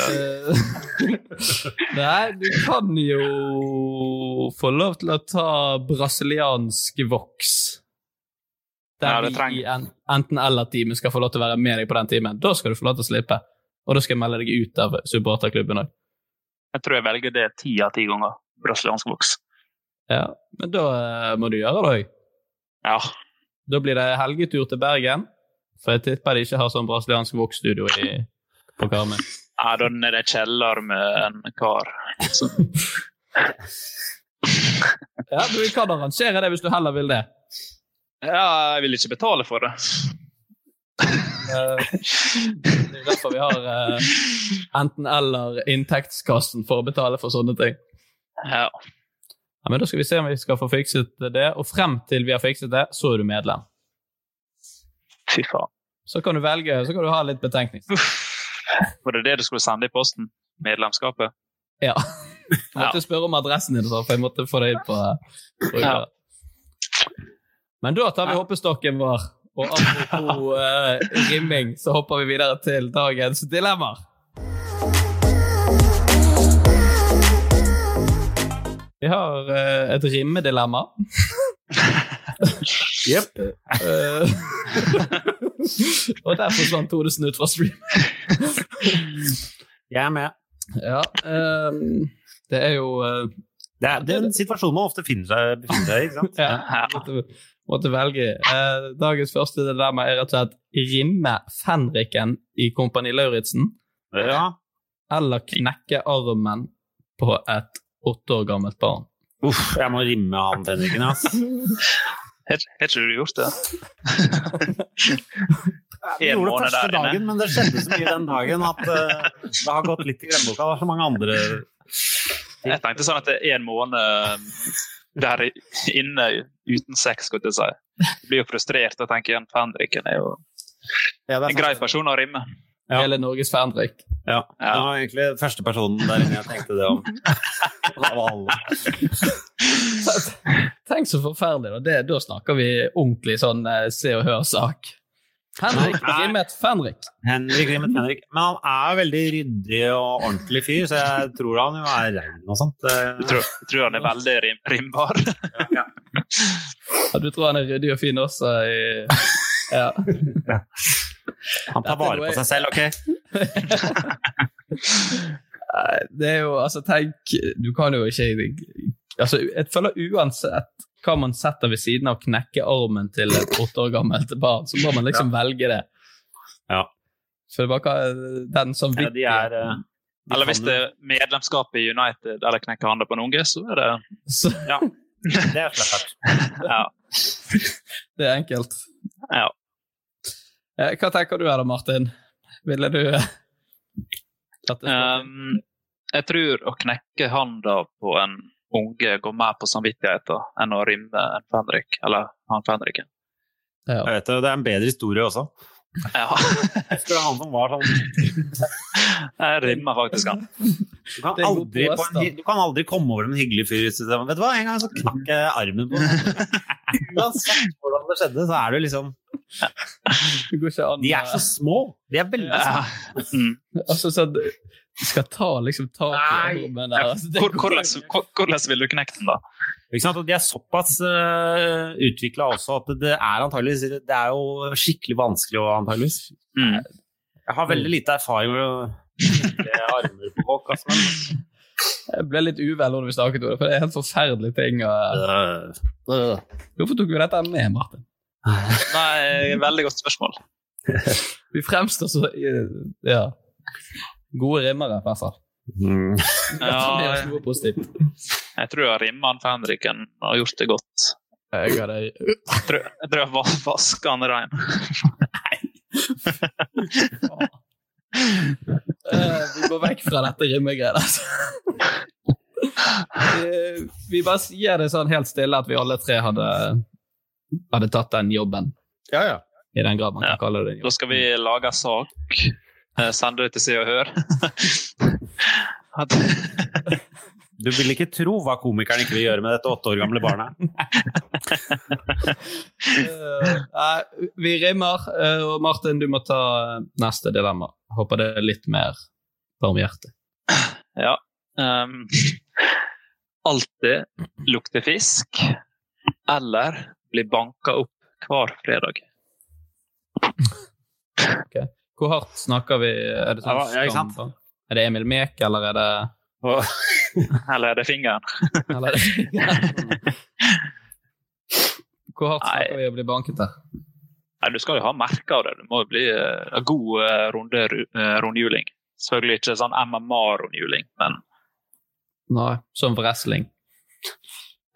Nei, du kan jo få lov til å ta brasiliansk voks. Der ja, vi i en, enten-eller-teamet skal få lov til å være med deg på den timen. Da skal du få lov til å slippe. Og da skal jeg melde deg ut av supporterklubben òg. Jeg tror jeg velger det ti av ti ganger. Brasiliansk voks. Ja, men da uh, må du gjøre det òg. Ja. Da blir det helgetur til Bergen. For jeg tipper de ikke har sånn brasiliansk voksstudio på Karmøy. Ja, da er det kjeller med en kar. ja, du kan arrangere det hvis du heller vil det. Ja, jeg vil ikke betale for det. Eh, det er derfor vi har uh, enten-eller-inntektskassen for å betale for sånne ting. Ja. Ja. Men da skal vi se om vi skal få fikset det, og frem til vi har fikset det, så er du medlem. Fy faen. Så kan du velge, så kan du ha litt betenkning. Var det det du skulle sende i posten? Medlemskapet? Ja. Jeg måtte ja. spørre om adressen din, for jeg måtte få det inn på, på ja. Men da tar vi hoppestokken vår og apropos uh, rimming, så hopper vi videre til dagens dilemmaer. Vi har uh, et rimmedilemma. Jepp. uh, og der forsvant Todesen ut fra stream. Jeg er med. Ja, um, det er jo uh, det, er, det er en situasjon man ofte finner seg, i, ikke sant? ja måtte velge. Eh, dagens første dilemma er rett og slett rimme fenriken i Kompani Lauritzen. Ja. Eller knekke armen på et åtte år gammelt barn. Uff, jeg må rimme han fenriken, ass. Har ikke du gjort det? Jeg gjorde det første dagen, men det skjedde så mye den dagen at uh, det har gått litt i glemmeboka. Det er så mange andre Jeg tenkte sånn at det er en måned der inne uten sex, skulle jeg si. Jeg blir jo frustrert og tenker igjen Fendriken er jo ja, er en grei person å rimme. Ja. Hele Norges Fendrik. Ja. ja. Det var egentlig første personen der inne jeg tenkte det om. Tenk så forferdelig. Da, da snakker vi ordentlig sånn eh, Se og Hør-sak. Henrik rimmet Fenrik. Henrik rimmet Fenrik. Men han er veldig ryddig og ordentlig fyr, så jeg tror han jo er rein og sånt. Jeg tror, tror, han er veldig rim, rimbar? ja. ja. Du tror han er ryddig og fin også? I, ja. Han tar vare på seg selv, OK? det er jo Altså, tenk Du kan jo ikke altså, Jeg føler uansett hva man setter ved siden av å knekke armen til et åtte år gammelt barn, så må man liksom ja. velge det. Ja. For det var den som ja, de er, uh, de Eller hvis det er medlemskap i United eller knekker hånda på en unge, så er det så. Ja. Det er klart. ja. Det er enkelt. Ja. Hva tenker du her da, Martin? Ville du um, Jeg tror å knekke handa på en unge går mer på samvittigheten enn å rimme en Fenrik, eller han Fenriken. Ja. Jeg vet det, det er en bedre historie også. Ja. Husker du han som var sånn Jeg rimmer faktisk han. Du kan, aldri, en, du kan aldri komme over en hyggelig fyr Vet du hva, en gang så knakk jeg armen på Uansett hvordan det skjedde, så er du liksom De er så små. De er veldig små. Ja. Mm. Altså, så skal ta liksom tak i rommet der. Altså, hvordan, vil du knekke den, da? De er såpass uh, eh, utvikla også at det er antageligvis Det er jo skikkelig vanskelig å antageligvis. Mm. Jeg har veldig lite erfaring med å knekke armer på folk. Altså, men... Jeg ble litt uvel når vi snakket om det, for det er helt forferdelige ting. Og... Hvorfor tok vi dette med, Martin? Nei, veldig godt spørsmål. vi fremstår så Ja. Gode rimmere, i hvert fall. Mm. Ja, jeg, jeg tror jeg rimmer for Henriken har gjort det godt. Jeg, hadde... jeg, tror, jeg tror jeg vasker han rein. Nei. uh, vi går vekk fra dette rimmegreiet, altså. Vi, vi bare sier det sånn helt stille at vi alle tre hadde, hadde tatt den jobben. Ja, ja. I den grad man kan kalle det en jobb. Da skal vi lage sak, eh, det til Se og Hør. At, Du vil ikke tro hva komikeren ikke vil gjøre med dette åtte år gamle barnet. uh, Nei, vi rimmer, eh, og Martin, du må ta neste dilemma. Håper det er litt mer barmhjertig. ja. Um, alltid lukte fisk, eller bli banka opp hver fredag. Hvor hardt snakker vi? Er det, sånn Ja, ja, skam- er det Emil Mek, eller er det Eller er det fingeren? Eller er det Hvor hardt snakker vi å bli banket der? Nei, Du skal jo ha merke av det. Det må jo bli uh, en god uh, runde, uh, rundhjuling. Selvfølgelig ikke sånn MMA-rundhjuling, men Nei, som wrestling.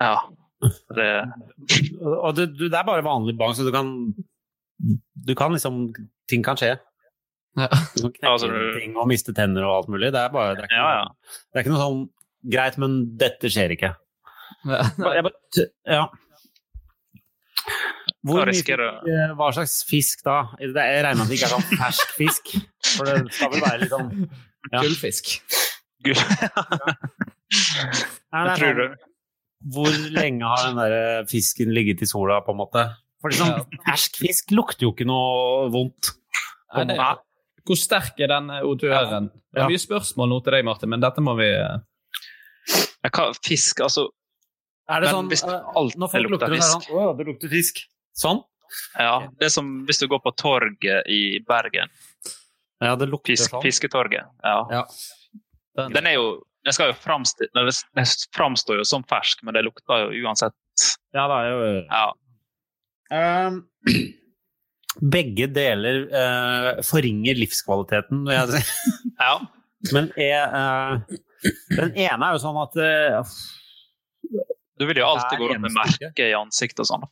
ja. Det, Og det, du, det er bare vanlig bank, så du kan Du kan liksom Ting kan skje. Ja. Du kan knekke Altså, ting og miste tenner og alt mulig. Det er bare det er ikke, Ja, ja. Det er ikke noe sånn Greit, men dette skjer ikke. Ja. Bare, ja. Hvor mye eh, hva slags fisk da? Det er, jeg regner med at det ikke er sånn fersk fisk. For det skal vel være litt sånn ja. Gullfisk. Gull. Nei, det er tror sånn, Hvor lenge har den der fisken ligget i sola, på en måte? For sånn fersk fisk lukter jo ikke noe vondt. Nei, det, hvor sterk er den odøren? Det Ja. er mye spørsmål nå til deg, Martin, men dette må vi Jeg kan fisk, altså Er det Men sånn hvis det eh, alltid Når folk lukter lukter det, så er det fisk. sånn Å, det lukter fisk. Sånn? Ja, det er som hvis du går på torget i Bergen. Ja, det lukter Fisk, sånn. Fisketorget. Ja. Ja. Den er jo Den skal jo framstå Den framstår jo som fersk, men det lukter jo uansett Ja, det er jo Ja. Ehm, Begge deler eh, forringer livskvaliteten, vil jeg si. ja. Men er, eh, den ene er jo sånn at eh, Du vil jo alltid gå rundt med merke i ansiktet og sånn.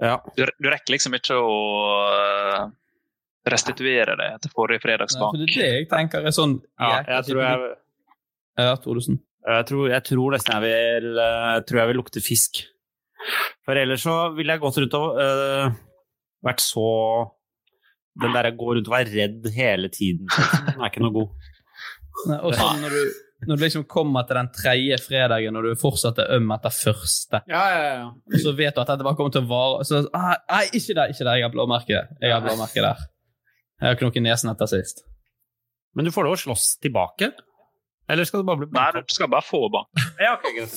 Ja. Du, du rekker liksom ikke å øh, restituere det etter forrige Nei, for det er det jeg tenker er sånn Ja, jeg tror jeg, Ja, Thoresen. jeg, tror, jeg tror nesten jeg vil, eh, jeg tror jeg vil lukte fisk. For ellers så ville jeg gått rundt og eh, vært så Den derre gå rundt og være redd hele tiden, den er ikke noe god. Nei, Og sånn når du, når du liksom kommer til den tredje fredagen og du fortsatt er øm etter første, Ja, ja, ja. og så vet du at dette bare kommer til å vare så, ah, Nei, ikke der, ikke der, jeg har blåmerke. Jeg har blåmerke der. Jeg har knokket nesen etter sist. Men du får lov å slåss tilbake? Eller skal du bare bli Nei, du skal bare få bank. Ja, greit.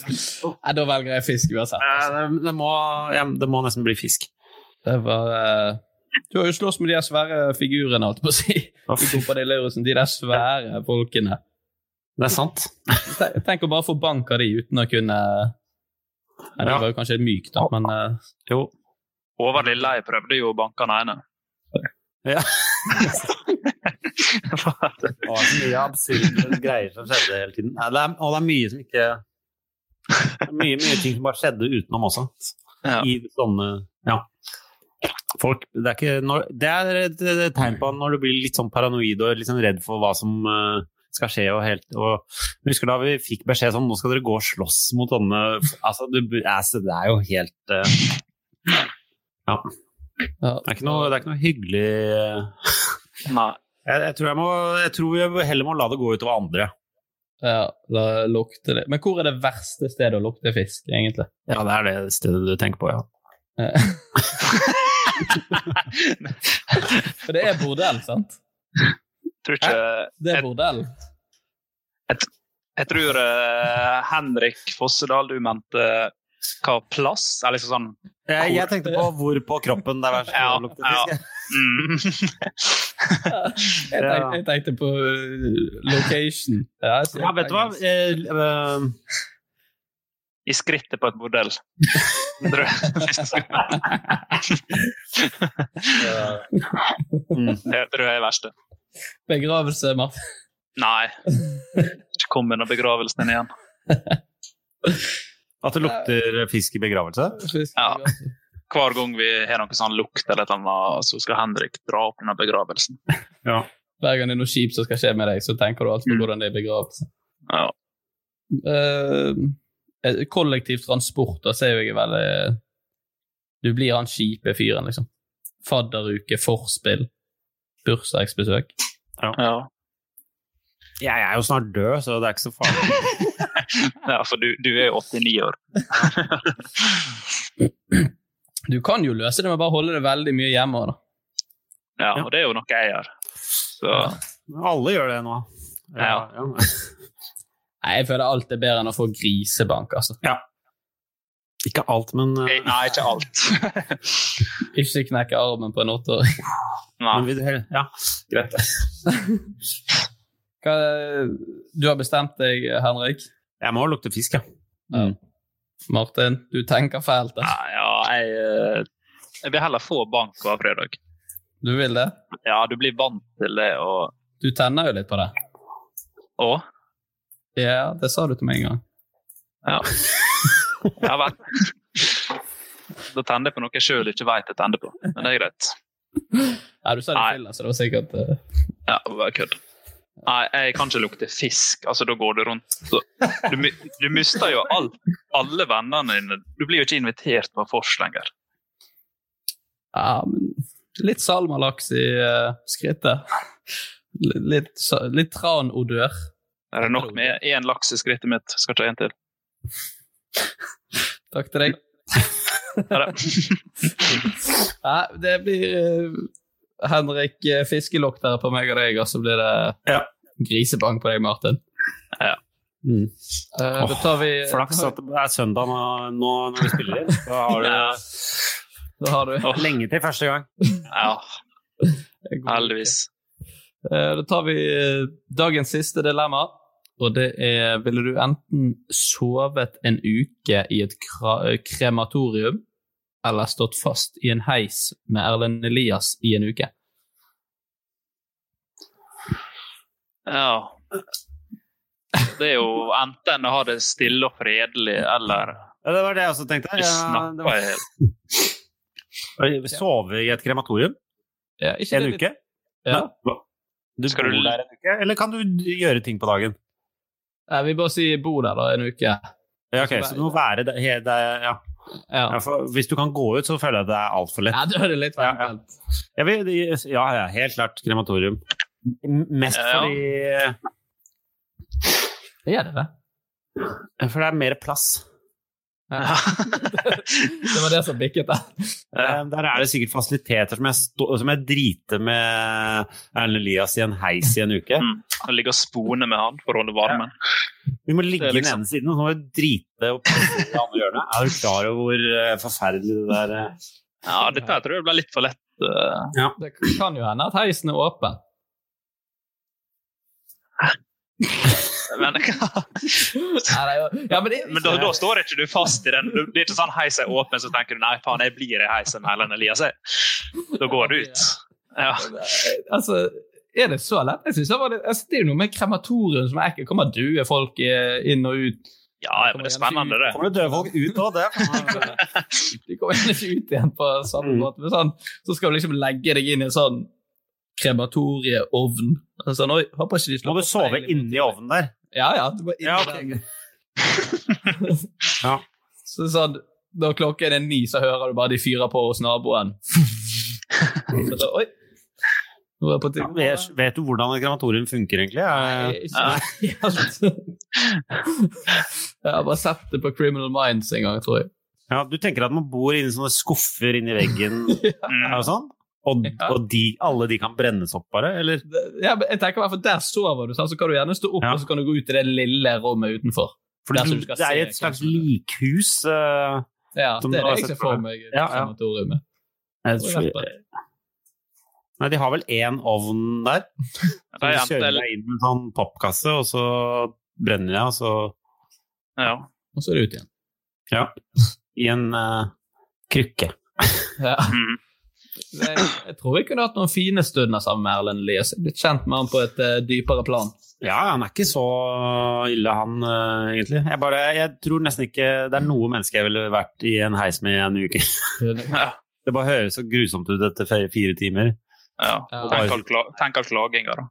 Da velger jeg fisk uansett. Det, det, må, det må nesten bli fisk. Det var eh, Du har jo slåss med de der svære figurene, holdt jeg på å si. I Kompani Lauritzen. De der svære folkene. Det er sant. Tenk, å bare få bank av de uten å kunne Nei, Det Ja. var jo kanskje mykt, da, men eh, Jo. Håvard Lilleheie prøvde jo å banke han ene. Ja. Det var så mye absurde greier som skjedde hele tiden. Nei, det er, og det er mye som ikke mye, mye ting som bare skjedde utenom også. Ja. I sånne Ja. Folk Det er, ikke, når, det er et, et tegn på når du blir litt sånn paranoid og litt sånn redd for hva som eh, skal skje. Og helt, og, jeg husker da vi fikk beskjed sånn Nå skal dere gå og slåss mot sånne Altså, du, altså det er jo helt uh, Ja. Det er ikke noe, det er ikke noe hyggelig eh, Nei. jeg, jeg, tror jeg, må, jeg tror vi heller må la det gå utover andre. ja, da lukter det Men hvor er det verste stedet å lukte fisk, egentlig? Ja, det er det stedet du tenker på, ja. Eh. For det er bordell, sant? Tror ikke Det er bordell. Jeg tror uh, Henrik Fossedal, du mente hva plass? er liksom sånn Jeg, jeg tenkte på hvor på kroppen det er verst Ja, å lukte fisk. jeg. Mm. Jeg tenkte, jeg tenkte på uh, location. Ja, jeg Ja, vet du hva? Jeg, eh, I skrittet på et bordell. Mm. Det tror jeg er verste. Begravelse, Martin. Nei. Ikke kom med noe begravelsen din igjen. At det lukter fisk i begravelse? Ja. Hver gang vi har noe sånn lukt eller noe, så skal Henrik dra opp denne begravelsen. Ja. Hver gang det er noe kjipt som skal skje med deg, så tenker du alltid på hvordan det er begravelse. Ja. eh, kollektiv transport, da ser jeg veldig Du blir han kjipe fyren, liksom. Fadderuke, forspill, bursdagsbesøk. Ja. Jeg er jo snart død, så det er ikke så farlig. ja, for du, du er jo 89 år. Du kan jo løse det med å bare holde det veldig mye hjemme. da. Ja, og det er jo noe jeg gjør. Så Alle gjør det nå. Ja. Nei, Jeg føler alt er bedre enn å få grisebank. altså. Ja. Ikke alt, men uh, Nei, ikke alt. Ikke knekke armen på en åtteåring. Nei. men vi, Ja, greit. Hva, du har bestemt deg, Henrik? Jeg må lukte fisk, ja. Mm. Martin, du tenker fælt. Altså. Ja, jeg, eh, jeg vil heller få bank hver fredag. Du vil det? Ja, du blir vant til det og Du tenner jo litt på det. Å? Ja, det sa du til meg en gang. Ja. ja vel. Da tenner jeg på noe jeg sjøl ikke veit jeg tenner på. Men det er greit. Ja, du sa det feil, så det var sikkert uh... Ja, var kødd. Nei, jeg kan ikke lukte fisk. Altså, Da går du rundt så, du, du mister jo alt, alle vennene dine. Du blir jo ikke invitert på vors lenger. Ja, men litt salmalaks i uh, skrittet. Litt, litt, litt tranodør. Er det nok med én laks i skrittet mitt? Skal ikke ha en til. Takk til deg. Ha det. Ja, det blir eh, Henrik Fiskelokk fiskeloktere på meg og deg, og så blir det Ja. grisebank på deg, Martin. Ja. Mm. Uh, oh, vi Flaks at det er søndag nå, nå når vi spiller inn. Da har Ja. du Da har du lenge til første gang. Ja, heldigvis. Uh, Da tar vi eh, dagens siste dilemma. Og det er Ville du enten sovet en uke i et eh, krematorium eller stått fast i en heis med Erlend Elias i en uke? Ja. Det er jo enten å ha det stille og fredelig, eller Ja, det var det jeg også tenkte. Ja, det var... helt. Sove i et krematorium Ja, ikke en uke? Ja. Du Skal du- der en uke, eller kan du gjøre ting på dagen? Nei, vi bare sier bo der da en uke. Ja, ok, Så du må være der, ja. Ja, Ja, hvis du kan gå ut, så føler jeg at det er altfor lett. ja det er litt Ja, ja. vil, ja, ja, helt klart krematorium. Mest fordi Det gjør det, det. For det er mer plass. Ja. det var det som bikket der. Eh, Der er det sikkert fasiliteter som jeg, stå, som jeg driter med Erlend Elias i en heis i en uke. Mm. Jeg ligger og sponer med han for å holde varmen. Vi må ligge i den liksom- ene siden, og så må vi drite og passe i det andre hjørnet. Er du klar over hvor eh, forferdelig det der eh? Ja, dette her tror jeg ble litt for lett. Ja. Det kan jo hende at heisen er åpen. Men, ja, men det, men da, da står ikke du fast i den. Du- Det er ikke sånn heis er åpen, så tenker du nei, faen, jeg blir i heisen med Erlend Elias. Da går du ut. Ja. Altså, er det så lett? Jeg synes det, var det, altså, det er jo noe med krematorium som er ekkelt. Kommer døde folk inn og ut. ja, ja, men det er spennende, det. Kommer det døde folk ut av det? De kommer gjerne ikke ut igjen på samme Mm. måte. Men sånn, så skal du liksom legge deg inn i en sånn krematorieovn. Altså, nå håper ikke de slår Må du sove inni ovnen der? Ja, ja. Du må inn Ja, okay. Ja. Så sånn, når klokken er ni, så hører du bare de fyrer på hos naboen. Så oi. Er jeg Ja, vet, vet du hvordan et krematorium funker, egentlig? Nei, Eh, ikke Jeg har bare sett det på Criminal Minds en gang, tror jeg. Ja, du tenker at man bor inni sånne skuffer inni veggen ja og sånn? Og, Ja. og de, alle de kan brennes opp, bare? Eller? Ja, jeg tenker i hvert fall Der sover du, så kan du gjerne stå opp Ja. og så kan du gå ut i det lille rommet utenfor. For det, det er et slags likhus. Uh, Ja, det er det jeg ser for meg. i Ja, ja. Nei, de har vel én ovn der. Så de er kjører deg inn med en sånn pappkasse, og så brenner jeg, og så ja. Og så er det ut igjen. Ja. I en uh, krykke. Ja. Mm. Jeg, jeg tror vi kunne hatt noen fine stunder sammen med Erlend Elias. Blitt kjent med han på et uh, dypere plan. Ja, han er ikke så ille, han uh, egentlig. Jeg, bare, jeg tror nesten ikke det er noe menneske jeg ville vært i en heis med i en uke. Ja. Det bare høres så grusomt ut etter fire timer. Ja. Ja. Tenk all, kla klaginga, da.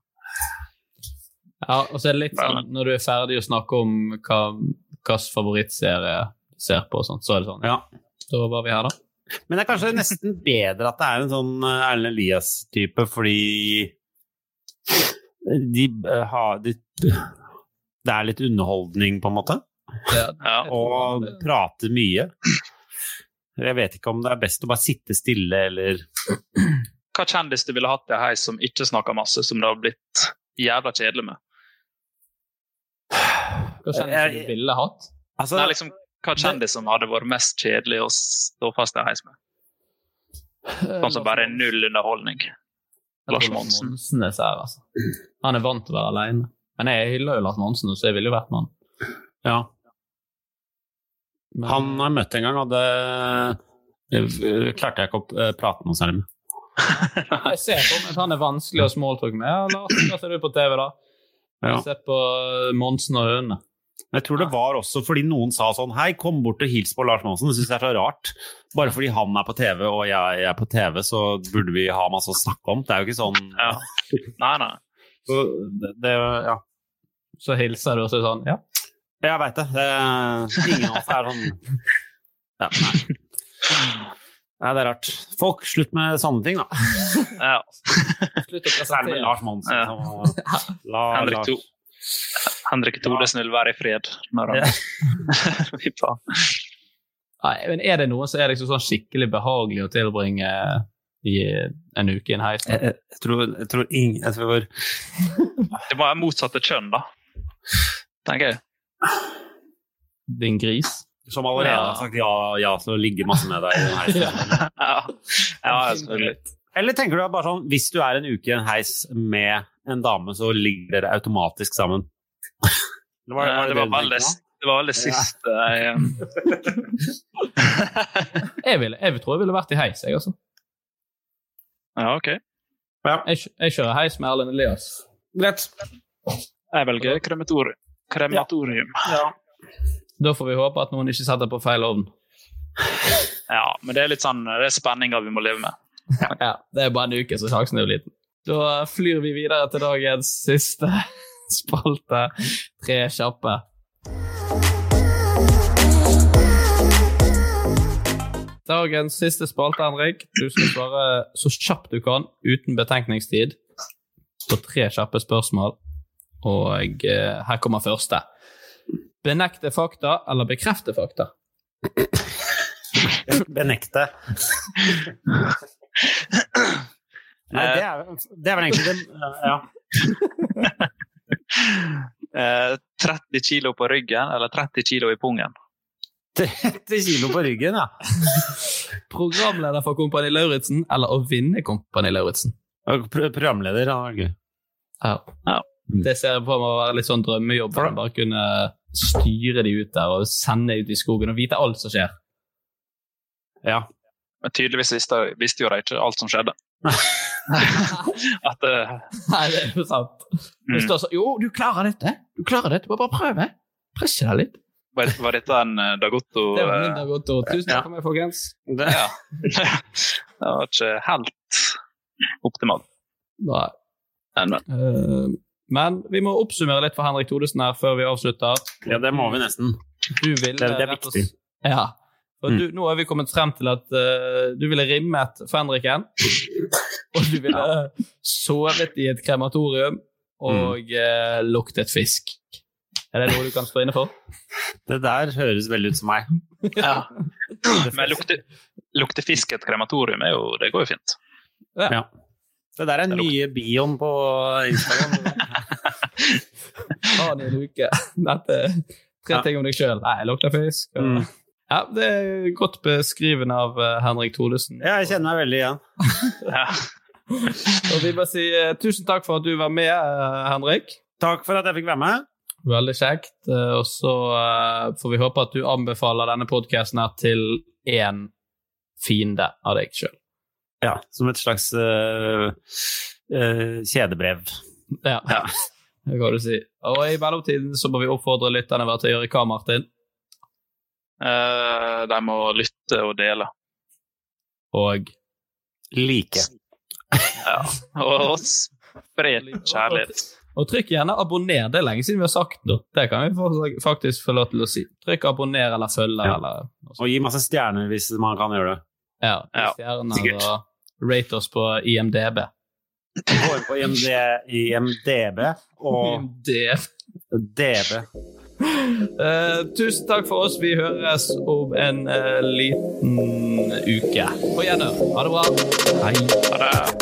Ja, og så er det litt sånn når du er ferdig å snakke om hva hvilken favorittserie du ser på, og sånt, så er det sånn. Ja. Da var vi her, da. Men det er kanskje nesten bedre at det er en sånn eh, Erlend Elias-type, fordi de eh, har de, Det er litt underholdning, på en måte. Og prater mye. Jeg vet ikke om det er best å bare sitte stille, eller Hva kjendis du ville hatt i heis som ikke snakker masse, som det har blitt jævla kjedelig med? Hva kjendis du ville hatt? Altså, Nei, liksom, hva kjendisen som hadde vært mest kjedelig å stå fast i heis med? Sånn som bare er null underholdning. Lars Monsen. Monsen er, altså. Han er vant til å være alene. Men jeg hyller jo Lars Monsen, så jeg ville jo vært med han. Ja. Han har jeg møtt en gang, og det klarte jeg ikke å eh, prate noe særlig med. Jeg ser på meg at han er vanskelig å smalltalke med. Ja, Lars, hva ser du på TV, da? Ja. Jeg ser på Monsen og Øne. Jeg tror det var også fordi noen sa sånn Hei, kom bort og hils på Lars Monsen. Det syns jeg er så rart. Bare fordi han er på TV og jeg er på TV, så burde vi ha masse å snakke om. Det er jo ikke sånn Ja. Nei, nei. Så det, det Ja. Så hilser du og så er sånn Ja. Jeg veit det. det. Ingen av oss er sånn ja, Nei. Nei, det er rart. Folk, slutt med sånne ting, da. Ja. Slutt å presentere med Lars Monsen. Ja. La, Henrik, Lars- to Henrik Thodesen vil være i fred når han faen. Nei, men er det noen som er liksom sånn skikkelig behagelig å tilbringe i en uke i en heis? Jeg, jeg, tror, jeg tror ingen jeg tror, Det må være motsatte kjønn, da. Tenker jeg. Din gris? Som allerede har sagt ja, ja til å ligge masse med deg i en heis. Ja, ja selvfølgelig. Eller tenker du at bare sånn, hvis du er en uke i en heis med en dame, så ligger dere automatisk sammen? Det var Eh, Det var veldig, det var veldig siste jeg, Jeg, vil, jeg tror jeg ville vært i heis, jeg, altså. Ja, OK. Jeg, jeg kjører heis med Erlend Elias. Greit. Jeg velger krematorium. Krematorium. Da får vi håpe at noen ikke setter på feil ovn. Ja, men det er litt sånn, det er spenninger vi må leve med. Ja, Det er bare en uke, så sjansen er jo liten. Da flyr vi videre til dagens siste spalte. Tre kjappe. Dagens siste spalte, Henrik. Du skal svare så kjapt du kan, uten betenkningstid, på tre kjappe spørsmål. Og eh, her kommer første. Benekte fakta eller bekrefte fakta? Benekte. Nei, det er, det er vel egentlig det Ja. Eh, 30 kilo på ryggen eller 30 kilo i pungen? 30 kilo på ryggen, ja. Programleder for Kompani Lauritzen eller å vinne Kompani Lauritzen? Og pro- Programleder, ja. er gøy. Ja. Det ser jeg på meg å være litt sånn drømmejobb. å Bare kunne styre de ut der og sende ut i skogen og vite alt som skjer. Ja. Men tydeligvis visste, visste jo de ikke alt som skjedde. At uh, Nei, det er jo sant. Det Mm. står sånn Jo, du klarer dette! Du klarer dette, bare prøve! Presse deg litt. var, var dette en uh, Dagotto Det var eh, min Dagotto. Tusen takk for meg, folkens. Ja. det var ikke helt optimalt. Nei. Men, men. Uh, men vi må oppsummere litt for Henrik Thodesen her før vi avslutter. Ja, det må vi nesten. Du vil. Det- det er rett og viktig. Ja. For du, nå har vi kommet frem til at uh, du ville rimmet for Henriken. Og du ville sovet i et krematorium og uh, luktet fisk. Er det noe du kan stå inne for? Det der høres veldig ut som meg. Ja. Men lukte, lukte fisk i et krematorium er jo, det går jo fint. Ja. Det der er den nye bioen på Instagram. Ha den i en uke. Dette er tre ting om deg sjøl. Nei, jeg lukter fisk. og- Mm. Ja, Det er godt beskrivende av eh, Henrik Thodesen. Ja, jeg kjenner meg veldig igjen. Ja. Og vi må si eh, tusen takk for at du var med, eh, Henrik. Takk for at jeg fikk være med. Veldig kjekt. Og så får vi håpe at du anbefaler denne podkasten til én fiende av deg sjøl. Ja, som et slags uh, uh, kjedebrev. Ja. Det kan du si. Og i mellomtiden så må vi oppfordre lytterne til å gjøre hva, Martin? Eh, de må lytte og dele. Og Like. Ja. Og spre kjærlighet. Og trykk gjerne abonner. Det er lenge siden vi har sagt det. Det kan vi faktisk få lov til å si. Trykk abonner eller følge. Ja. Eller, Og gi masse stjerner hvis man kan gjøre det. ja, Ja, stjerner og rate oss på IMDb. Gå inn på IMD, IMDb og IMDb. DB. Eh, tusen takk for oss. Vi høres om en uh, liten uke. På gjenhør. Ha det bra. Hei. Ha det.